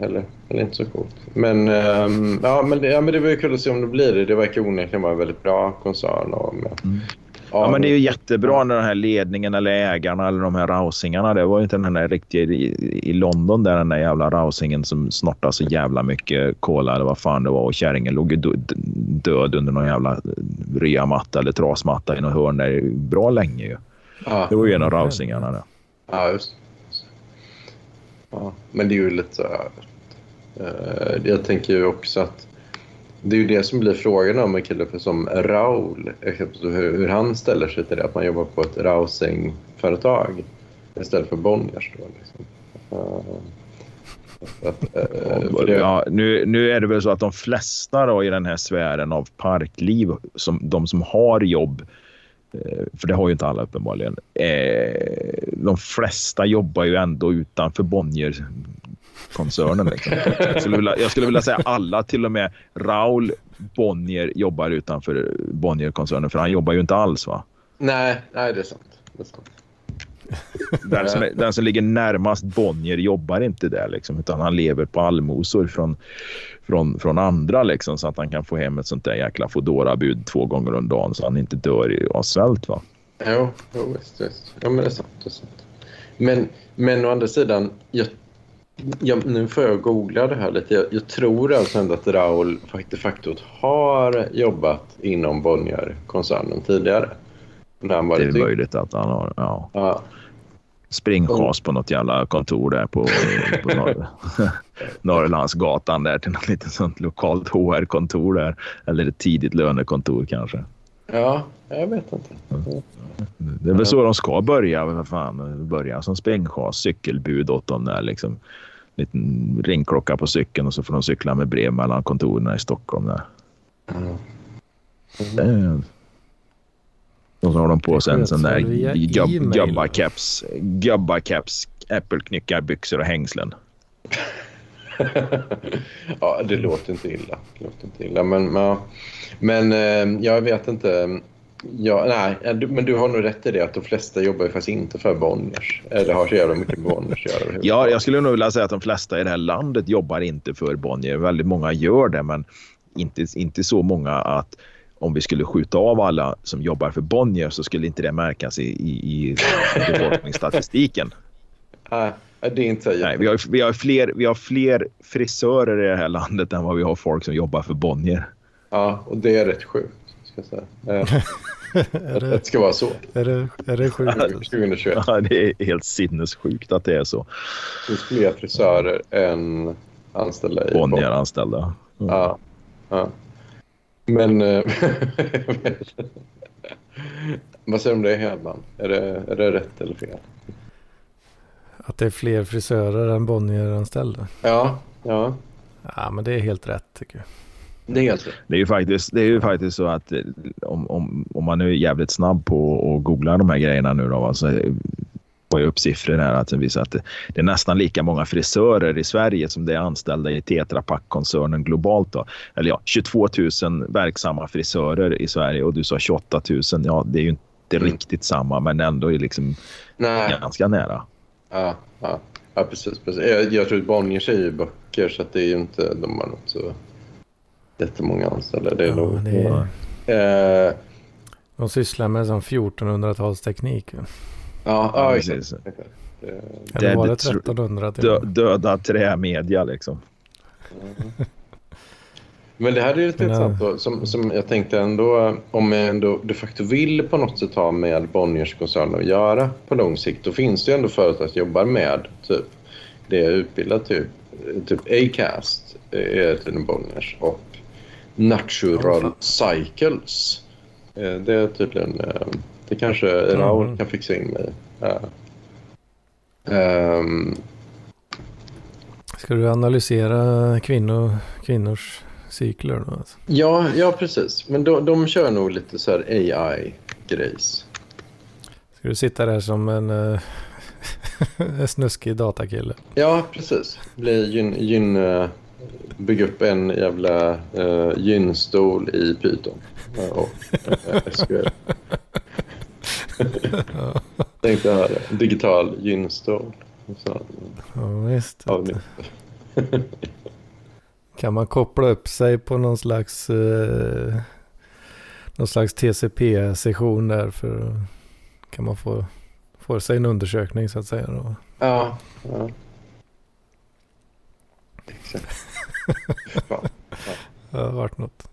Eller, eller inte så coolt. Men, ehm, ja, men, det, ja, men det var ju kul att se om det blir det. Det verkar onekligen vara en väldigt bra koncern. Och med, Mm. Ja, men det är ju jättebra när den här ledningen eller ägarna eller de här rausingarna. Det var ju inte den där riktiga i, i London där den där jävla rausingen som snortade så jävla mycket cola eller vad fan det var och kärringen låg ju dö- död under någon jävla reamatta eller trasmatta i något hörn där bra länge ju. ja, Det var ju en av rausingarna där. Ja, just. Ja, men det är ju lite Jag tänker ju också att det är ju det som blir frågan om en kille som Raul. exempelvis Hur, han ställer sig till det. Att man jobbar på ett rousing-företag istället för Bonniers. Då, liksom. Eh, att, eh, det, Ja, nu, nu är det väl så att de flesta då i den här sfären av parkliv, som, de som har jobb, eh, för det har ju inte alla uppenbarligen, eh, de flesta jobbar ju ändå utanför Bonnier-koncernen. Liksom. Jag, skulle vilja, jag skulle vilja säga alla, till och med Raul Bonnier jobbar utanför Bonnier-koncernen, för han jobbar ju inte alls. va? nej, nej, det är sant. Det är sant. Den som, den som ligger närmast Bonnier jobbar inte där, liksom, utan han lever på allmosor från, från, från andra liksom, så att han kan få hem ett sånt där jäkla foodora bud två gånger om dagen så han inte dör av svält. Va? Jo, jo visst, visst. Ja, men det är sant. Det är sant. Men, men å andra sidan, jag, jag, nu får jag googla det här lite. Jag, jag tror alltså ändå att Raul de facto har jobbat inom Bonnier-koncernen tidigare. Det är möjligt att han har ja, Ja, springchas på något jävla kontor där på, på Norr, (laughs) Norrlandsgatan där till något litet sånt lokalt HR-kontor där. Eller ett tidigt lönekontor kanske. Ja, jag vet inte. Det är väl så de ska börja. Vad fan, börja som springchas, cykelbud åt dem där liksom. Liten ringklocka på cykeln och så får de cykla med brev mellan kontoren i Stockholm där. Det är- Och så har de på sig en sån där gubbakeps, gubbakeps, äppelknyckarbyxor och hängslen. (laughs) (laughs) ja, det låter inte illa. Det låter inte illa. Men, men, men eh, jag vet inte. Ja, nej, du- men du har nog rätt i det att de flesta jobbar faktiskt inte för Bonniers. Eller har så jävla mycket med Bonniers att göra. Ja, jag skulle nog vilja säga att de flesta i det här landet jobbar inte för Bonnier. Väldigt många gör det, men inte, inte så många att om vi skulle skjuta av alla som jobbar för Bonnier så skulle inte det märkas i, i, i (laughs) befolkningsstatistiken. Nej, det är inte Nej, vi, har, vi, har fler, vi har fler frisörer i det här landet än vad vi har folk som jobbar för Bonnier. Ja, och det är rätt sjukt. Ska jag säga. Eh, (laughs) Är att det, det ska vara så. är det, är det sjukt? 2021. Ja, det är helt sinnessjukt att det är så. Det finns fler frisörer än anställda i Bonnier-anställda. Ja. ja. Men... eh, (laughs) Vad säger du om det Hedman? Är det, är det rätt eller fel? Att det är fler frisörer än Bonnier-anställda? Ja, ja. Ja, men det är helt rätt tycker jag. Det är helt rätt. Det är ju faktiskt, det är ju faktiskt så att eh, om, om, om man nu är jävligt snabb på att googla de här grejerna nu då, alltså, får jag upp siffror här att visar att det, det är nästan lika många frisörer i Sverige som det är anställda i Tetra Pak-koncernen globalt. Då. Eller ja, 22 000 verksamma frisörer i Sverige och du sa 28 000. Ja, det är ju inte Mm. riktigt samma, men ändå är liksom Nej. ganska nära. Ja, ja. ja precis. precis. Jag, jag tror att Bonniers är ju böcker så att det är ju inte... De har nog så jättemånga anställda. Det är Ja, nog... det är, Eh, de sysslar med sån 1400-talsteknik. ja, ja, Ja, precis. exakt. Det- Eller var det tr- 1300 till Dö, och med? döda trämedia liksom. Men det här är lite intressant då, som, som jag tänkte ändå, om jag ändå de facto vill på något sätt ha med Bonniers-koncernen att göra på lång sikt, då finns det ju ändå företag som jobbar med typ det jag är utbildad typ, typ Acast är tydligen Bonniers och Natural Ja, Cycles. Eh, Det är tydligen, eh, det kanske Raul Mhm. kan fixa in mig. Ja. Ehm, Ska du analysera kvinnor, kvinnors cykler då? Alltså? Ja, ja precis. Men de, de kör nog lite så här AI-grejs. Ska du sitta där som en (laughs) uh, snuskig datakille? Ja, precis. Bli gyn, gyn, eh, bygga upp en jävla uh, gynstol i Python. Eh, och, eh, SQL. Tänkte ha digital gynstol. Ja, visst. (laughs) kan man koppla upp sig på någon slags, eh, någon slags TCP-session där för kan man få, få sig en undersökning så att säga. Då. Ja, ja. Exakt. ja. (laughs) Det har varit något.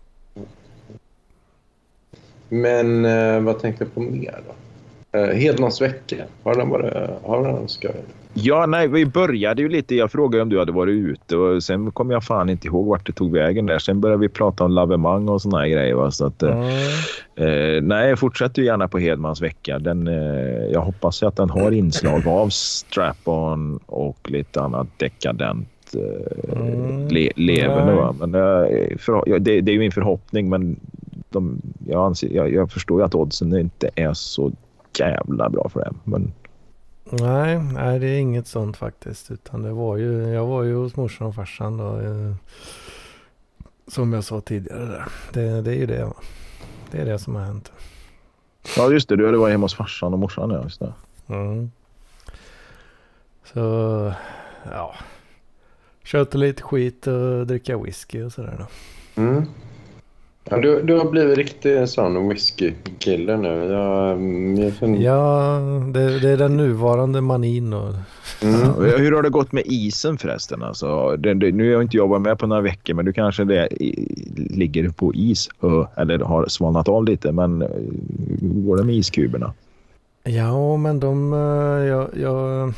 Men eh, vad tänkte jag på mer då? Eh, Hedmans vecka, har den varit, har den skoj? Ja, nej, vi började ju lite. Jag frågade om du hade varit ute och sen kom jag fan inte ihåg vart det tog vägen där. Sen började vi prata om lavemang och såna här grejer. Va? Så att, mm. eh, nej, jag fortsätter gärna på Hedmans vecka. Den, eh, jag hoppas att den har inslag av strap-on och lite annat dekadent eh, mm. le leverne. Va? Men, eh, för, det, det, är ju min förhoppning, men de, jag, anser, jag, jag förstår ju att oddsen inte är så jävla bra för det. Men... Nej, nej, det är inget sånt faktiskt. Utan det var ju, jag var ju hos morsan och farsan då. Eh, som jag sa tidigare där. Det, det är ju det. Va? Det är det som har hänt. Ja, just det. Du hade varit hemma hos farsan och morsan. Ja, just det. Mm. Så, ja. Köta lite skit och dricka whisky och sådär då. Mm. Ja, du, du har blivit riktigt sån whiskykille nu. Jag, jag fin- ja, det, det, är den nuvarande manin. Och... Mm. Hur har det gått med isen förresten? Alltså, det, det, nu har jag inte jobbat med på några veckor, men du kanske det, ligger på is eller har svalnat av lite. Men hur går det med iskuberna? Ja, men de... Eh, jag, jag,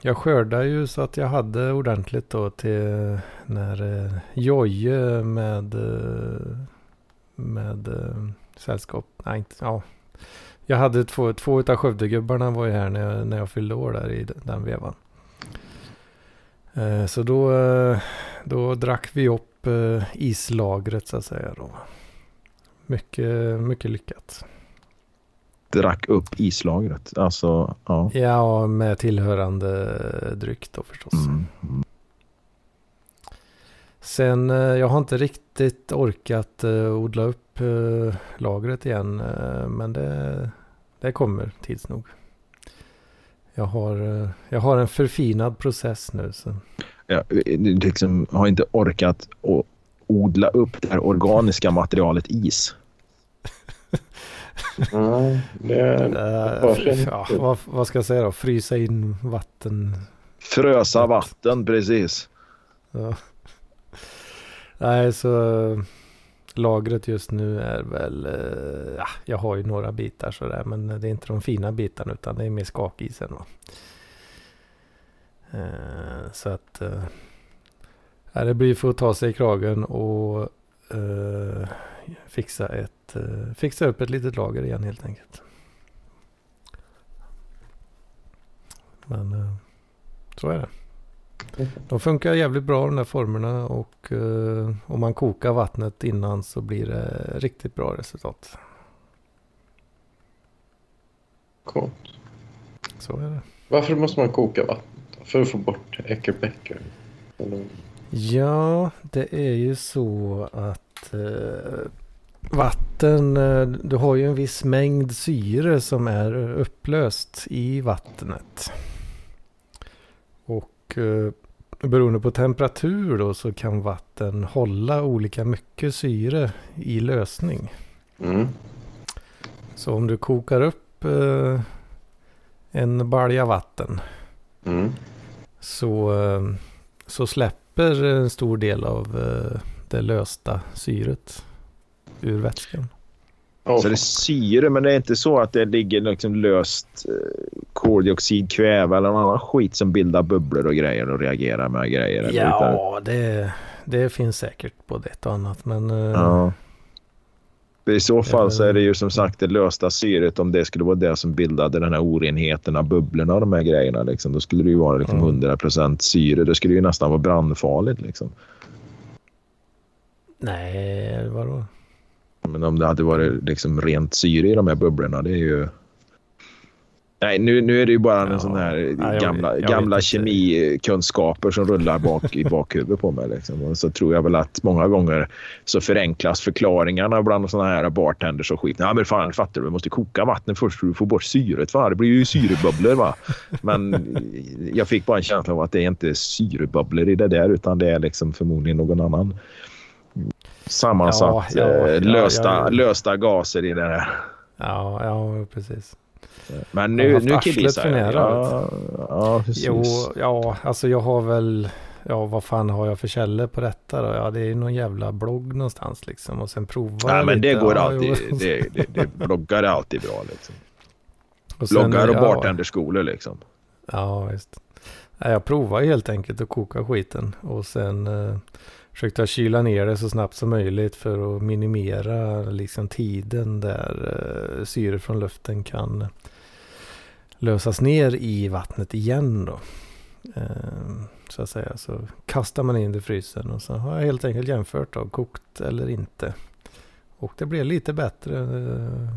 jag skördade ju så att jag hade ordentligt då till när eh, Jojje med eh, med eh, sällskap. Nej, inte, ja. Jag hade två, två av Skövdegubbarna var ju här när jag, när jag fyllde år där i den vevan. Eh, så då, eh, då drack vi upp eh, islagret så att säga då. Mycket, mycket lyckat. Drack upp islagret? Alltså, ja. Ja, med tillhörande dryck då förstås. Mm. Sen, eh, jag har inte riktigt orkat uh, odla upp uh, lagret igen. Men det, det kommer tids nog. Jag har, jag har en förfinad process nu. Så. Ja, du liksom har inte orkat att odla upp det här organiska materialet is. (laughs) Nej, det är ja, vad, vad, ska jag säga då? Frysa in vatten. Frösa vatten, precis. Ja. Nej, så lagret just nu är väl, eh, ja, jag har ju några bitar sådär, men det är inte de fina bitarna utan det är mer skakisen. Va? Eh, så att eh, det blir för att ta sig i kragen och eh, fixa, ett, eh, fixa upp ett litet lager igen helt enkelt. Men eh, så är det. De funkar jävligt bra de där formerna och uh, om man kokar vattnet innan så blir det riktigt bra resultat. Coolt. Så är det. Varför måste man koka vattnet? För att få bort äckelpäckor? Ja, det är ju så att uh, vatten, uh, du har ju en viss mängd syre som är upplöst i vattnet. Och beroende på temperatur då så kan vatten hålla olika mycket syre i lösning. Mm. Så om du kokar upp eh, en balja vatten mm. så, eh, så släpper en stor del av eh, det lösta syret ur vätskan. Oh, så det är syre, men det är inte så att det ligger liksom löst eh, koldioxid, kväve eller någon annan skit som bildar bubblor och grejer och reagerar med grejer? Ja, det, det finns säkert både ett och annat, men... Eh, ja. I så fall så är det ju som sagt det lösta syret om det skulle vara det som bildade den här orenheten av bubblorna och de här grejerna. Liksom, då skulle det ju vara liksom 100% syre. Det skulle ju nästan vara brandfarligt. Liksom. Nej, vadå? Men om det hade varit liksom rent syre i de här bubblorna, det är ju Nej, nu, nu är det ju bara en sån här gamla, jag, gamla kemikunskaper som rullar bak i (laughs) bakhuvudet på mig. Liksom. Och så tror jag väl att många gånger så förenklas förklaringarna bland såna här bartenders och skit. Ja, men fan, fattar du? Du måste koka vattnet först för att få bort syret. Va? Det blir ju syrebubblor. Va? Men jag fick bara en känsla av att det är inte syrebubblor i det där utan det är liksom förmodligen någon annan sammansatt ja, ja, lösta, lösta gaser i det där. Ja, ja precis. Men nu, nu killgissar jag. Ja, ja, precis. Jo, ja, alltså jag har väl, ja vad fan har jag för källor på detta då? Ja, det är någon jävla blogg någonstans liksom och sen prova Nej, men det går ja, alltid, det, det, det, bloggar är alltid bra liksom. (laughs) Och sen, bloggar och ja, bartenderskolor liksom. Ja, visst. Jag provar helt enkelt att koka skiten och sen eh, försökte kyla ner det så snabbt som möjligt för att minimera liksom tiden där eh, syre från luften kan lösas ner i vattnet igen då. Eh, så att säga. Så kastar man in det i frysen och så har jag helt enkelt jämfört då, kokt eller inte. Och det blev lite bättre. Eh,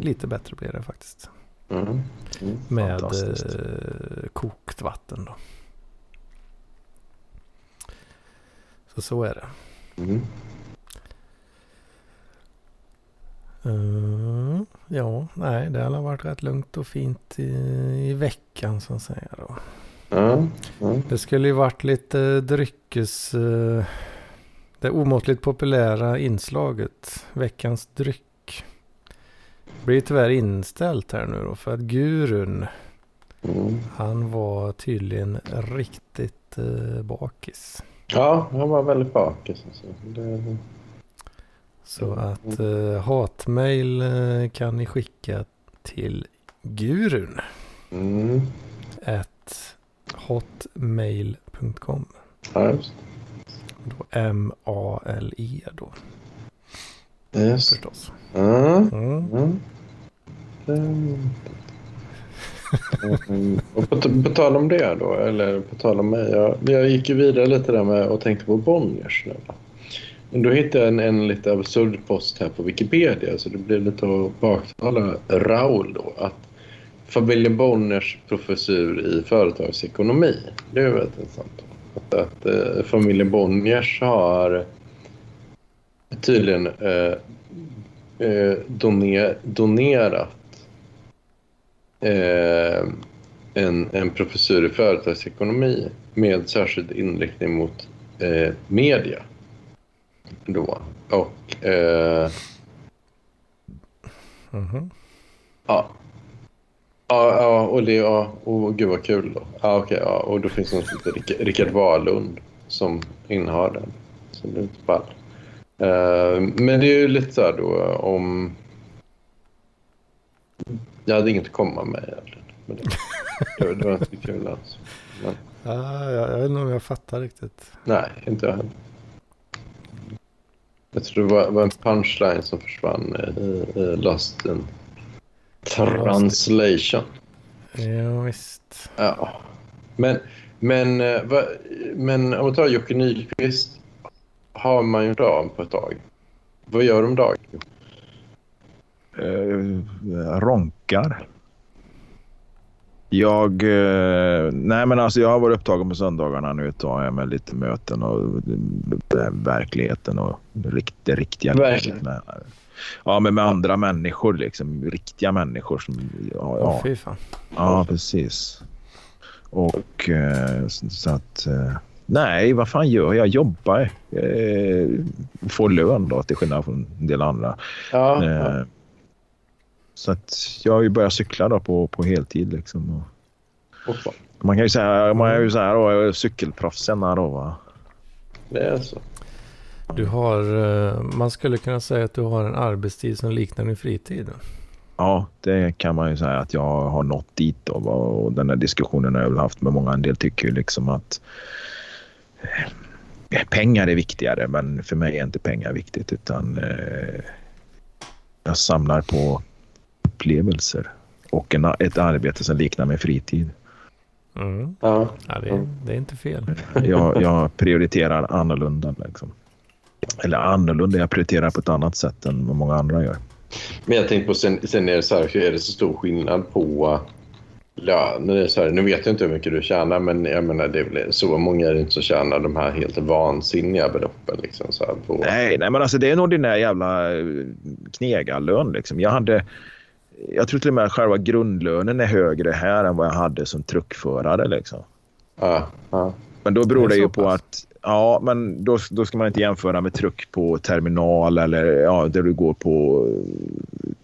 lite bättre blev det faktiskt. Mm. Mm. Med eh, kokt vatten då. Så så är det. Mm. Uh, ja, nej, det har varit rätt lugnt och fint i, i veckan så att säga då. Mm. Mm. Det skulle ju varit lite dryckes... Uh, det omåttligt populära inslaget, veckans dryck. Blir tyvärr inställt här nu då för att gurun, mm. han var tydligen riktigt uh, bakis. Ja, han var väldigt bakis. Alltså. Det... Så att uh, hatmail uh, kan ni skicka till gurun. Mm. At hotmail.com. Ja, just Då M-A-L-E då. Yes. Förstås. Mm. Mm. Mm. Mm. Och på, på, tal om det då, eller på tal om mig. Jag, jag gick ju vidare lite där med och tänkte på Bonniers nu. Då hittade jag en, en lite absurd post här på Wikipedia så det blir lite att baktala Raul då. Att familjen Bonniers professur i företagsekonomi. Det är väldigt intressant. Att, att eh, familjen Bonniers har tydligen eh, eh, doner, donerat eh, en, en professur i företagsekonomi med särskild inriktning mot eh, media. Då. Och... Eh, mm -hmm. Ja. Ja, ja, och det, ja, och gud vad kul då. Ja, okej, ja, och då finns det någon som heter Rickard Wahlund som innehar den. Så det är inte fall. Uh, men det är ju lite så här då om jag hade inget att komma med egentligen. Men det, (laughs) det var inte kul alls. Men... Ah, jag, jag vet inte om jag fattar riktigt. Nej, inte jag heller. Jag tror det var, var en punchline som försvann i, i Lost in translation. Ja, visst. Ja. Men, men, eh, va, men om vi tar Jocke Nyqvist har man ju av på ett tag. Vad gör de dag? Eh, ronkar. Jag, eh, nej men alltså jag har varit upptagen på söndagarna nu ett tag med lite möten och eh, verkligheten och rikt, det riktiga livet. Med, ja, men med andra människor liksom. Riktiga människor. Som, ja, ja. fy fan. ja precis. Och eh, så att... Eh, nej, vad fan gör jag? Jag jobbar. Eh, får lön då till skillnad från en del andra. Ja, ja. Så att jag har ju börjat cykla då på, på heltid. Liksom. Och, man kan ju säga, man är ju så här då, cykelproffsen då va. Det är så. Du har, eh, man skulle kunna säga att du har en arbetstid som liknar din fritid. Ja, det kan man ju säga att jag har nått dit då. Och den här diskussionen har jag väl haft med många. En del tycker ju liksom att eh, pengar är viktigare, men för mig är inte pengar viktigt utan eh, jag samlar på upplevelser och en, ett arbete som liknar min fritid. Mm. Ja. ja det, det, är inte fel. (laughs) Jag, jag prioriterar annorlunda. Liksom. Eller annorlunda, jag prioriterar på ett annat sätt än vad många andra gör. Men jag tänkte på sen, sen är det så här, är det så stor skillnad på löner? Så här, nu vet jag inte hur mycket du tjänar men jag menar det är väl så många är det inte som tjänar de här helt vansinniga beloppen. Liksom, så här, på... nej, nej, men alltså det är en ordinär jävla knegarlön. Liksom. Jag hade jag tror till och med att själva grundlönen är högre här än vad jag hade som truckförare. Liksom. Ja, ja. Men då beror det, det ju på att Ja, men då, då ska man inte jämföra med truck på terminal eller ja, där du går på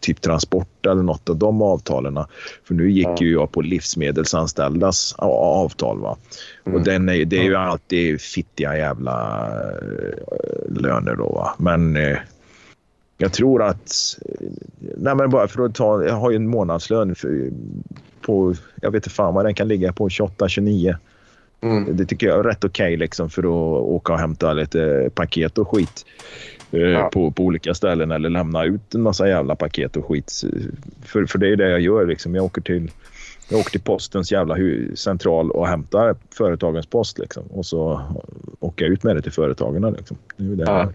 typ transport eller något av de avtalen. För nu gick ja. ju jag på livsmedelsanställdas avtal. Va? Mm. Och den är, det är ju alltid fittiga jävla eh, löner då. Va? Men eh, jag tror att... Nej, men bara för att ta... Jag har ju en månadslön för, på... Jag vet inte fan vad den kan ligga på. 28, 29. Mm. Det tycker jag är rätt okej okay, liksom, för att åka och hämta lite paket och skit eh, ja. på, på olika ställen eller lämna ut en massa jävla paket och skit. För, för det är det jag gör. Liksom. Jag, åker till, jag åker till postens jävla central och hämtar företagens post. Liksom. Och så åker jag ut med det till företagen. Liksom. Det är det ja.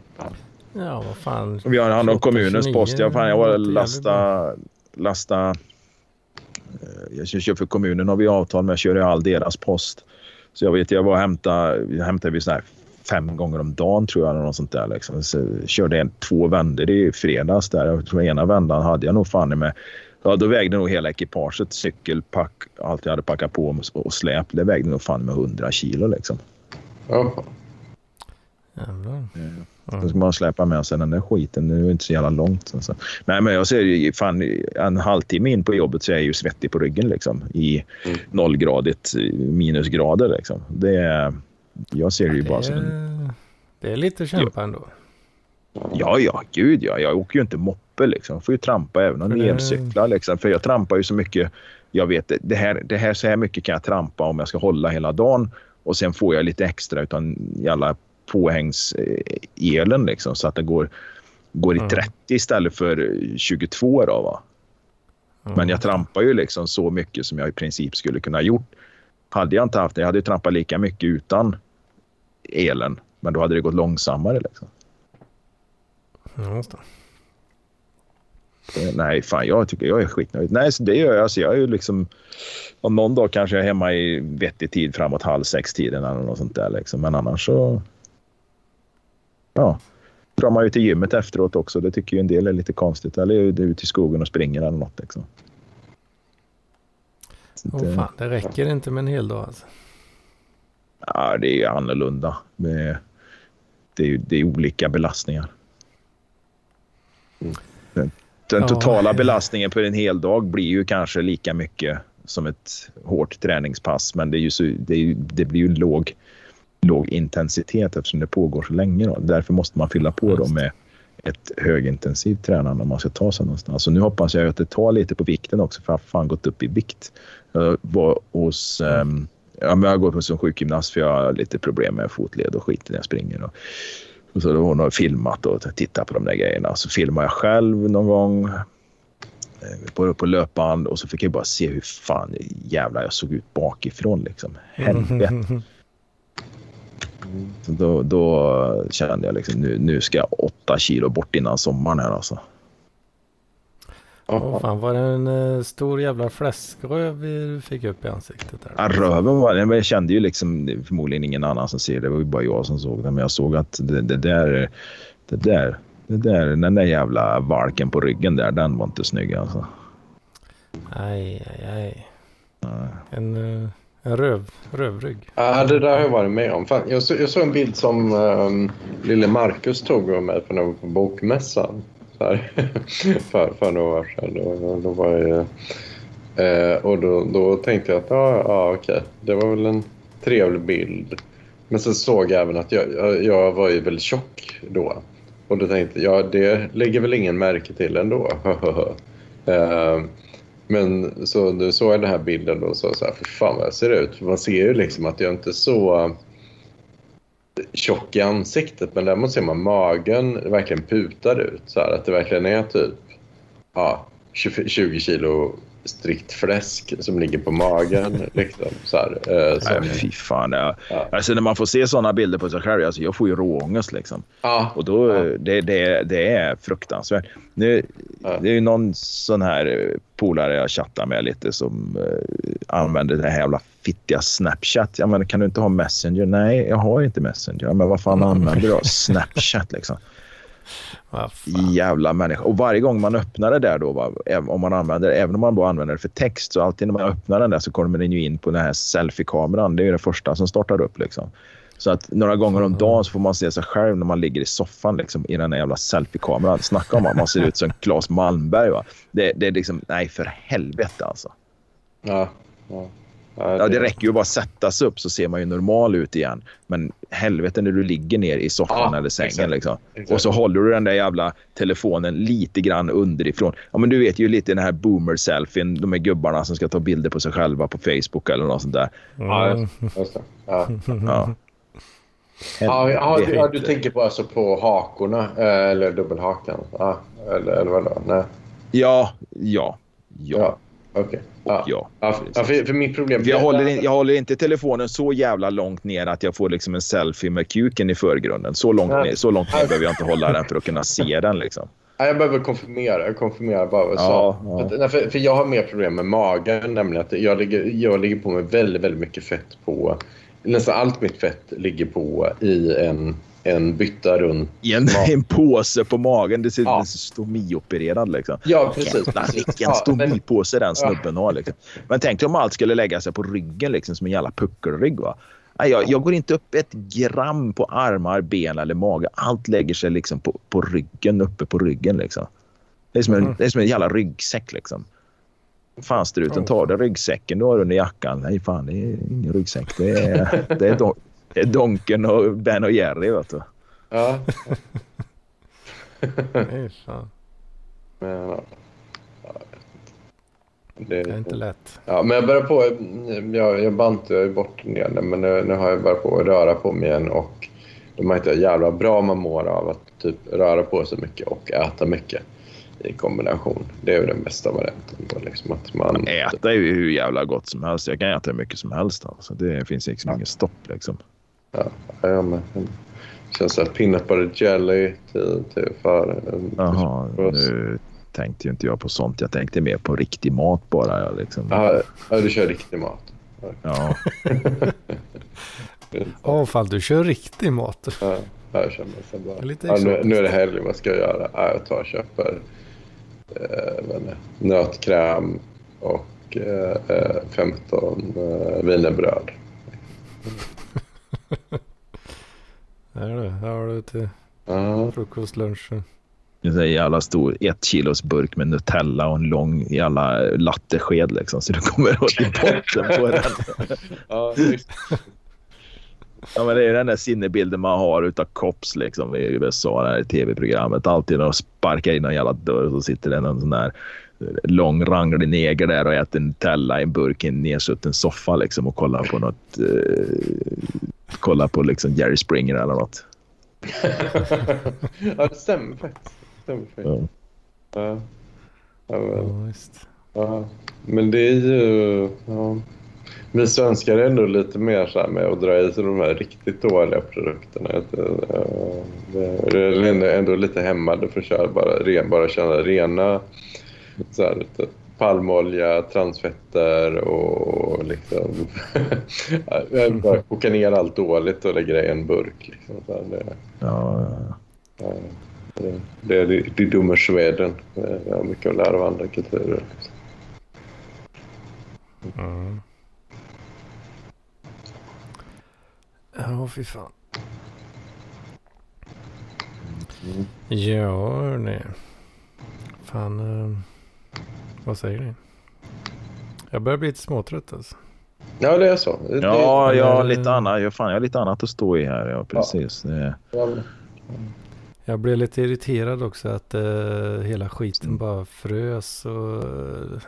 Ja, vad fan. Vi har hand om kommunens 29, post. Jag, fan, jag var lasta, lasta... Eh, jag kör för kommunen har vi avtal med. Jag kör all deras post. Så jag vet, jag var och hämtade, jag hämtade vid här fem gånger om dagen tror jag. Eller något sånt där, liksom. Så körde jag två vändor i fredags. Där. Jag tror ena vändan hade jag nog fan med. Ja, då vägde nog hela ekipaget, cykelpack, allt jag hade packat på och släp. Det vägde nog fan med 100 kilo liksom. Ja. Jävlar. Då ska man släpa med sig den där skiten. Nu är det inte så jävla långt. Alltså. Nej, men jag ser ju fan en halvtimme in på jobbet så är jag ju svettig på ryggen liksom. I mm. nollgradigt minusgrader liksom. Det är, jag ser det ju det bara som en... Det är lite kämpa ändå. Ja, ja, gud ja. Jag åker ju inte moppe liksom. Jag får ju trampa även om det elcyklar liksom. För jag trampar ju så mycket. Jag vet, det här, det här, så här mycket kan jag trampa om jag ska hålla hela dagen. Och sen får jag lite extra utan jävla påhängselen liksom, så att det går, går i 30 mm. istället för 22. Då, va? Men jag trampar ju liksom så mycket som jag i princip skulle kunna gjort. Hade jag inte haft det, jag hade ju trampat lika mycket utan elen. Men då hade det gått långsammare. Liksom. Just det. Nej, fan jag tycker jag är skitnöjd. Nej, så det gör jag. Alltså, jag är ju liksom... Om någon dag kanske jag är hemma i vettig tid framåt halv sex tiden eller något sånt där. Liksom. Men annars så ja, drar man ju till gymmet efteråt också. Det tycker ju en del är lite konstigt. Eller är ute i skogen och springer eller något. Liksom. Åh oh, fan, det räcker inte med en hel dag alltså. Ja, det är ju annorlunda. Det är, det är olika belastningar. Mm. Den, den totala ja. belastningen på en hel dag blir ju kanske lika mycket som ett hårt träningspass. Men det, är ju så, det, är, det blir ju låg låg intensitet eftersom det pågår så länge. Då. Därför måste man fylla på då med ett högintensivt tränande om man ska ta sig någonstans. Så nu hoppas jag att det tar lite på vikten också för jag har fan gått upp i vikt. Jag var hos um, ja, men jag går på som sjukgymnast för jag har lite problem med fotled och skit när jag springer. Och, och så hon har filmat och tittat på de där grejerna. Så filmar jag själv någon gång eh, på, på löpband och så fick jag bara se hur fan jävlar jag såg ut bakifrån. Liksom. Helvete. (laughs) Så då, då kände jag liksom nu, nu ska jag åtta kilo bort innan sommaren här alltså. Åh oh, fan, var det en uh, stor jävla fläskröv du fick upp i ansiktet? Där? Ja, röven var det. Men jag kände ju liksom förmodligen ingen annan som ser det. Det var ju bara jag som såg det. Men jag såg att det, det där, det där, det där, den där jävla valken på ryggen där, den var inte snygg alltså. Aj, aj, aj. Nej. En... Uh... En röv, rövrygg. Ja, det där har jag varit med om. Fan, jag, så, jag såg en bild som um, lille Marcus tog av mig på, på bokmässan. (laughs) för, för några år sedan. Då, då var jag, eh, och då, då tänkte jag att ja, ja, okej, det var väl en trevlig bild. Men sen såg jag även att jag, jag, jag var ju väldigt tjock då. Och då tänkte jag, ja, det lägger väl ingen märke till ändå. (laughs) eh, men så nu såg den här bilden och sa så här, för fan vad jag ser ut. För man ser ju liksom att jag inte är så eh, tjock i ansiktet men däremot ser man magen verkligen putar ut. Så här, att det verkligen är typ ja, 20 kilo strikt fläsk som ligger på magen. (laughs) Liksom, så här, eh, som, Nej, fy fan. Ja. Ja. Alltså, när man får se sådana bilder på sig själv, alltså, jag får ju råångest. Liksom. Ja. Och då, ja. det, det, det är fruktansvärt. Nu, det är ju någon sån här polare jag chattar med lite som uh, använder det här jävla fittiga Snapchat. Jag menar, kan du inte ha Messenger? Nej, jag har inte Messenger. Men vad fan använder du då? (laughs) Snapchat liksom. Jävla människa. Och varje gång man öppnar det där då, va, om man använder, även om man då använder det för text, så alltid när man öppnar den där så kommer den ju in på den här selfie-kameran. Det är ju det första som startar upp liksom. Så att några gånger om dagen så får man se sig själv när man ligger i soffan liksom, i den där jävla selfie-kameran. Snacka om att man ser ut som Claes Malmberg. Va? Det, det är liksom, nej för helvete alltså. Ja, ja. Ja, det räcker ju bara att sätta sig upp så ser man ju normal ut igen. Men helvete när du ligger ner i soffan ja, eller sängen. Exakt, liksom. exakt. Och så håller du den där jävla telefonen lite grann underifrån. Ja, men du vet ju lite den här boomer-selfien. De här gubbarna som ska ta bilder på sig själva på Facebook eller något sånt där. Ja, just det. Ja. ja. Ja, du, tänker på, alltså på hakorna eh, eller dubbelhakan? Ja, eller, eller vadå? Nej. Ja, ja, ja. Okay. Ja. ja. ja, för, för mitt problem... Jag, håller in, jag håller inte telefonen så jävla långt ner att jag får liksom en selfie med kuken i förgrunden. Så långt ner, så långt ner behöver jag inte hålla den för att kunna se den. Liksom. Jag behöver konfirmera. konfirmera bara. Ja, så, ja. För, för jag har mer problem med magen. Nämligen att jag ligger, jag ligger på med väldigt, väldigt mycket fett på... Nästan allt mitt fett ligger på i en en bytta runt. I en, (laughs) en påse på magen. Det ser ut ja. stomiopererad. Liksom. Ja, precis. Jävlar vilken stomipåse den snubben har. Liksom. Men tänk dig om allt skulle lägga sig på ryggen liksom, som en jävla puckelrygg. Va? Jag, jag, går inte upp ett gram på armar, ben eller mage. Allt lägger sig liksom på, på ryggen, uppe på ryggen. Liksom. Det, är som en, mm. det är som en jävla ryggsäck. Liksom. Fan struten, tar du ryggsäcken du har under jackan? Nej, fan det är ingen ryggsäck. Det är, det är Donken och Ben och Jerry, vet du. Ja. Nej, fan. Men, ja. Det, det, är inte lätt. Ja, men jag börjar på... Jag, jag bantar ju bort en del men nu, nu har jag börjat på att röra på mig igen och de märkte jag jävla bra man mår av att typ röra på sig mycket och äta mycket i kombination. Det är ju den bästa varianten. Då, liksom att man... Äta är ju hur jävla gott som helst. Jag kan äta hur mycket som helst. Alltså. Det finns liksom ja. ingen stopp. Liksom. Ja, jag med. Det känns som peanut butter jelly till, till för... Jaha, nu tänkte ju inte jag på sånt. Jag tänkte mer på riktig mat bara. Liksom. ja, du kör riktig mat? Ja. (laughs) Åh, oh, fall du kör riktig mat. Ja, jag känner mig bara. Lite ja, nu, nu är det helg, vad ska jag göra? Ja, jag tar och köper eh, nötkräm och eh, 15 eh, (laughs) wienerbröd. är det? Här har du till frukost, lunch. En jävla stor ett kilos burk med Nutella och en lång jävla lattesked liksom. Så du kommer åt i botten på den. (laughs) ja, Ja, men det är den där sinnebilden man har utav Cops liksom i USA, det här tv-programmet. Alltid när de sparkar in en jävla dörr så sitter det någon sån där lång ranglig neger där och äter Nutella i en burk i en nedsutten soffa liksom och kollar på något. Eh, kollar på liksom Jerry Springer eller något. (laughs) ja, det stämmer faktiskt. Det stämmer faktiskt. Ja. Ja. Ja, men, ja, men det är ju... Ja. Vi svenskar är ändå lite mer så här med att dra i sig de här riktigt dåliga produkterna. Det är ändå lite hämmade för att köra bara, bara köra rena så här, palmolja, transfetter och liksom (laughs) bara koka ner allt dåligt och lägga det i en burk. Liksom. Så här, det, ja, ja. Det, det är det, det dumma Sweden. Jag har mycket att lära av andra kulturer. Mm. Ja, fy fan. Mm. Ja, hörni. Fan. Uh... Vad säger ni? Jag börjar bli lite småtrött alltså. Ja, det är så. Det, ja, jag har lite annat, jag, fan, jag har lite annat att stå i här. Ja, precis. Ja. Jag blev lite irriterad också att uh, hela skiten bara frös och uh,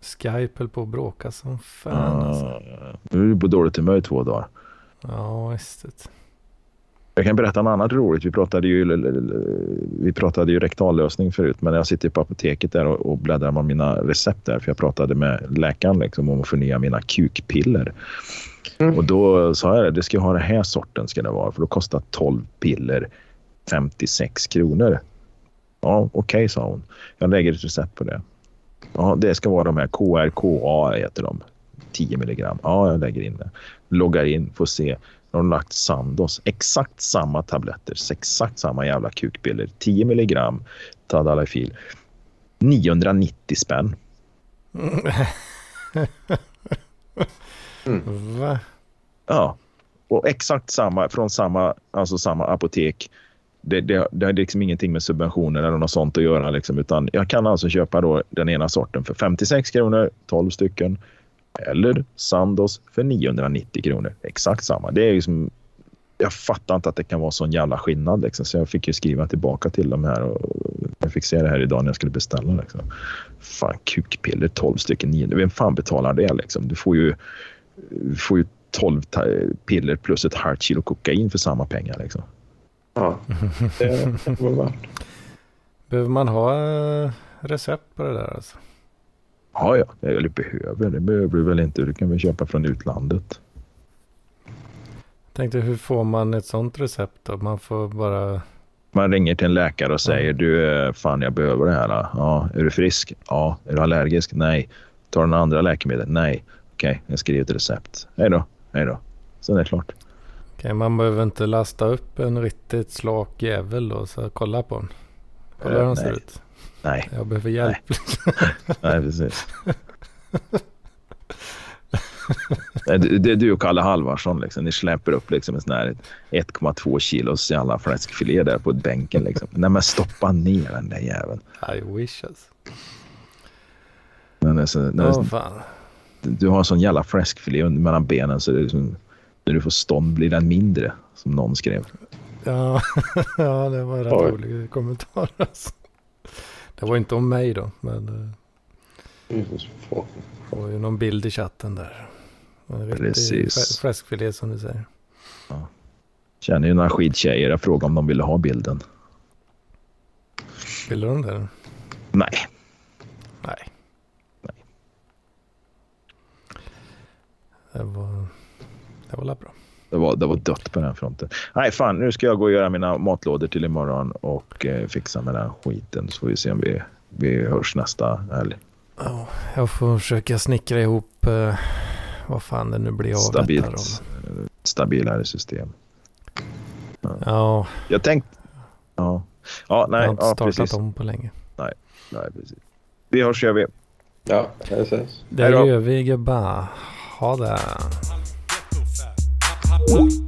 Skype höll på att bråka som fan. Uh, alltså. Nu är du på dåligt humör i två dagar. Ja, visst. Jag kan berätta något annat roligt. Vi pratade ju, vi pratade ju rektallösning förut, men jag sitter på apoteket där och, bläddrar med mina recept där, för jag pratade med läkaren liksom om att förnya mina kukpiller. Mm. Och då sa jag det ska ha den här sorten ska det vara, för då kostar 12 piller 56 kronor. Ja, okej, okay, sa hon. Jag lägger ett recept på det. Ja, det ska vara de här KRKA heter de. 10 milligram. Ja, jag lägger in det. Loggar in, får se. Har de lagt Sandos. Exakt samma tabletter, exakt samma jävla kukpiller. 10 milligram Tadalafil. 990 spänn. Mm. (laughs) Va? Ja. Och exakt samma från samma, alltså samma apotek. Det, det, det har liksom ingenting med subventioner eller något sånt att göra. Liksom, utan jag kan alltså köpa då den ena sorten för 56 kronor, 12 stycken. Eller Sandos för 990 kronor. Exakt samma. Det är liksom, jag fattar inte att det kan vara sån jävla skillnad. Liksom. Så jag fick ju skriva tillbaka till dem här. Och jag fick se det här idag när jag skulle beställa. Liksom. Fan, kukpiller 12 stycken. 900. Vem fan betalar det? Liksom? Du får ju, du får ju 12 piller plus ett halvt kilo kokain för samma pengar. Liksom. Ja, (laughs) det var värt. Behöver man ha eh, recept på det där alltså? Ja, ja, eller behöver. Det behöver du väl inte. Du kan väl köpa från utlandet. Tänkte hur får man ett sånt recept då? Man får bara... Man ringer till en läkare och säger ja. du, eh, fan jag behöver det här. Ja, är du frisk? Ja. Är du allergisk? Nej. Tar du några andra läkemedel? Nej. Okej, okay, jag skriver ett recept. Hej då, hej då. Sen är det klart. Okej, okay, man behöver inte lasta upp en riktigt slak jävel då, så kolla på den. Kolla hur den ser ut. Nej. Jag behöver hjälp. Nej, (laughs) Nej precis. det är du och Kalle Halvarsson. Liksom. Ni släpper upp liksom en sån här 1,2 kilos jävla fläskfilé där på bänken. Liksom. Nej men stoppa ner den där jäveln. I wish alltså. Men alltså, när, oh, fan. Du har en sån jävla fläskfilé mellan benen så det är liksom, när du får stånd blir den mindre. Som någon skrev. Ja, (laughs) ja det var en rätt rolig kommentar. Alltså. Det var inte om mig då. Men det var ju någon bild i chatten där. Precis. Fläskfilé som du säger. Ja. Känner ju några skidtjejer. Jag frågade om de ville ha bilden. Ville de det? Nej. Nej. Nej. Det var, det var bra. Det var, det var dött på den fronten. Nej, fan, nu ska jag gå och göra mina matlådor till imorgon och eh, fixa med den skiten. Så får vi se om vi, vi hörs nästa helg. Ja, jag får försöka snickra ihop eh, vad fan det nu blir av Stabilt, detta. Stabilare system. Ja. ja. Jag tänkte... Ja. Ja, nej. Jag har inte ja, startat precis. om på länge. Nej, nej, precis. Vi hörs gör vi. Ja, det ses. Det gör vi gubbar. Ha det. Woo!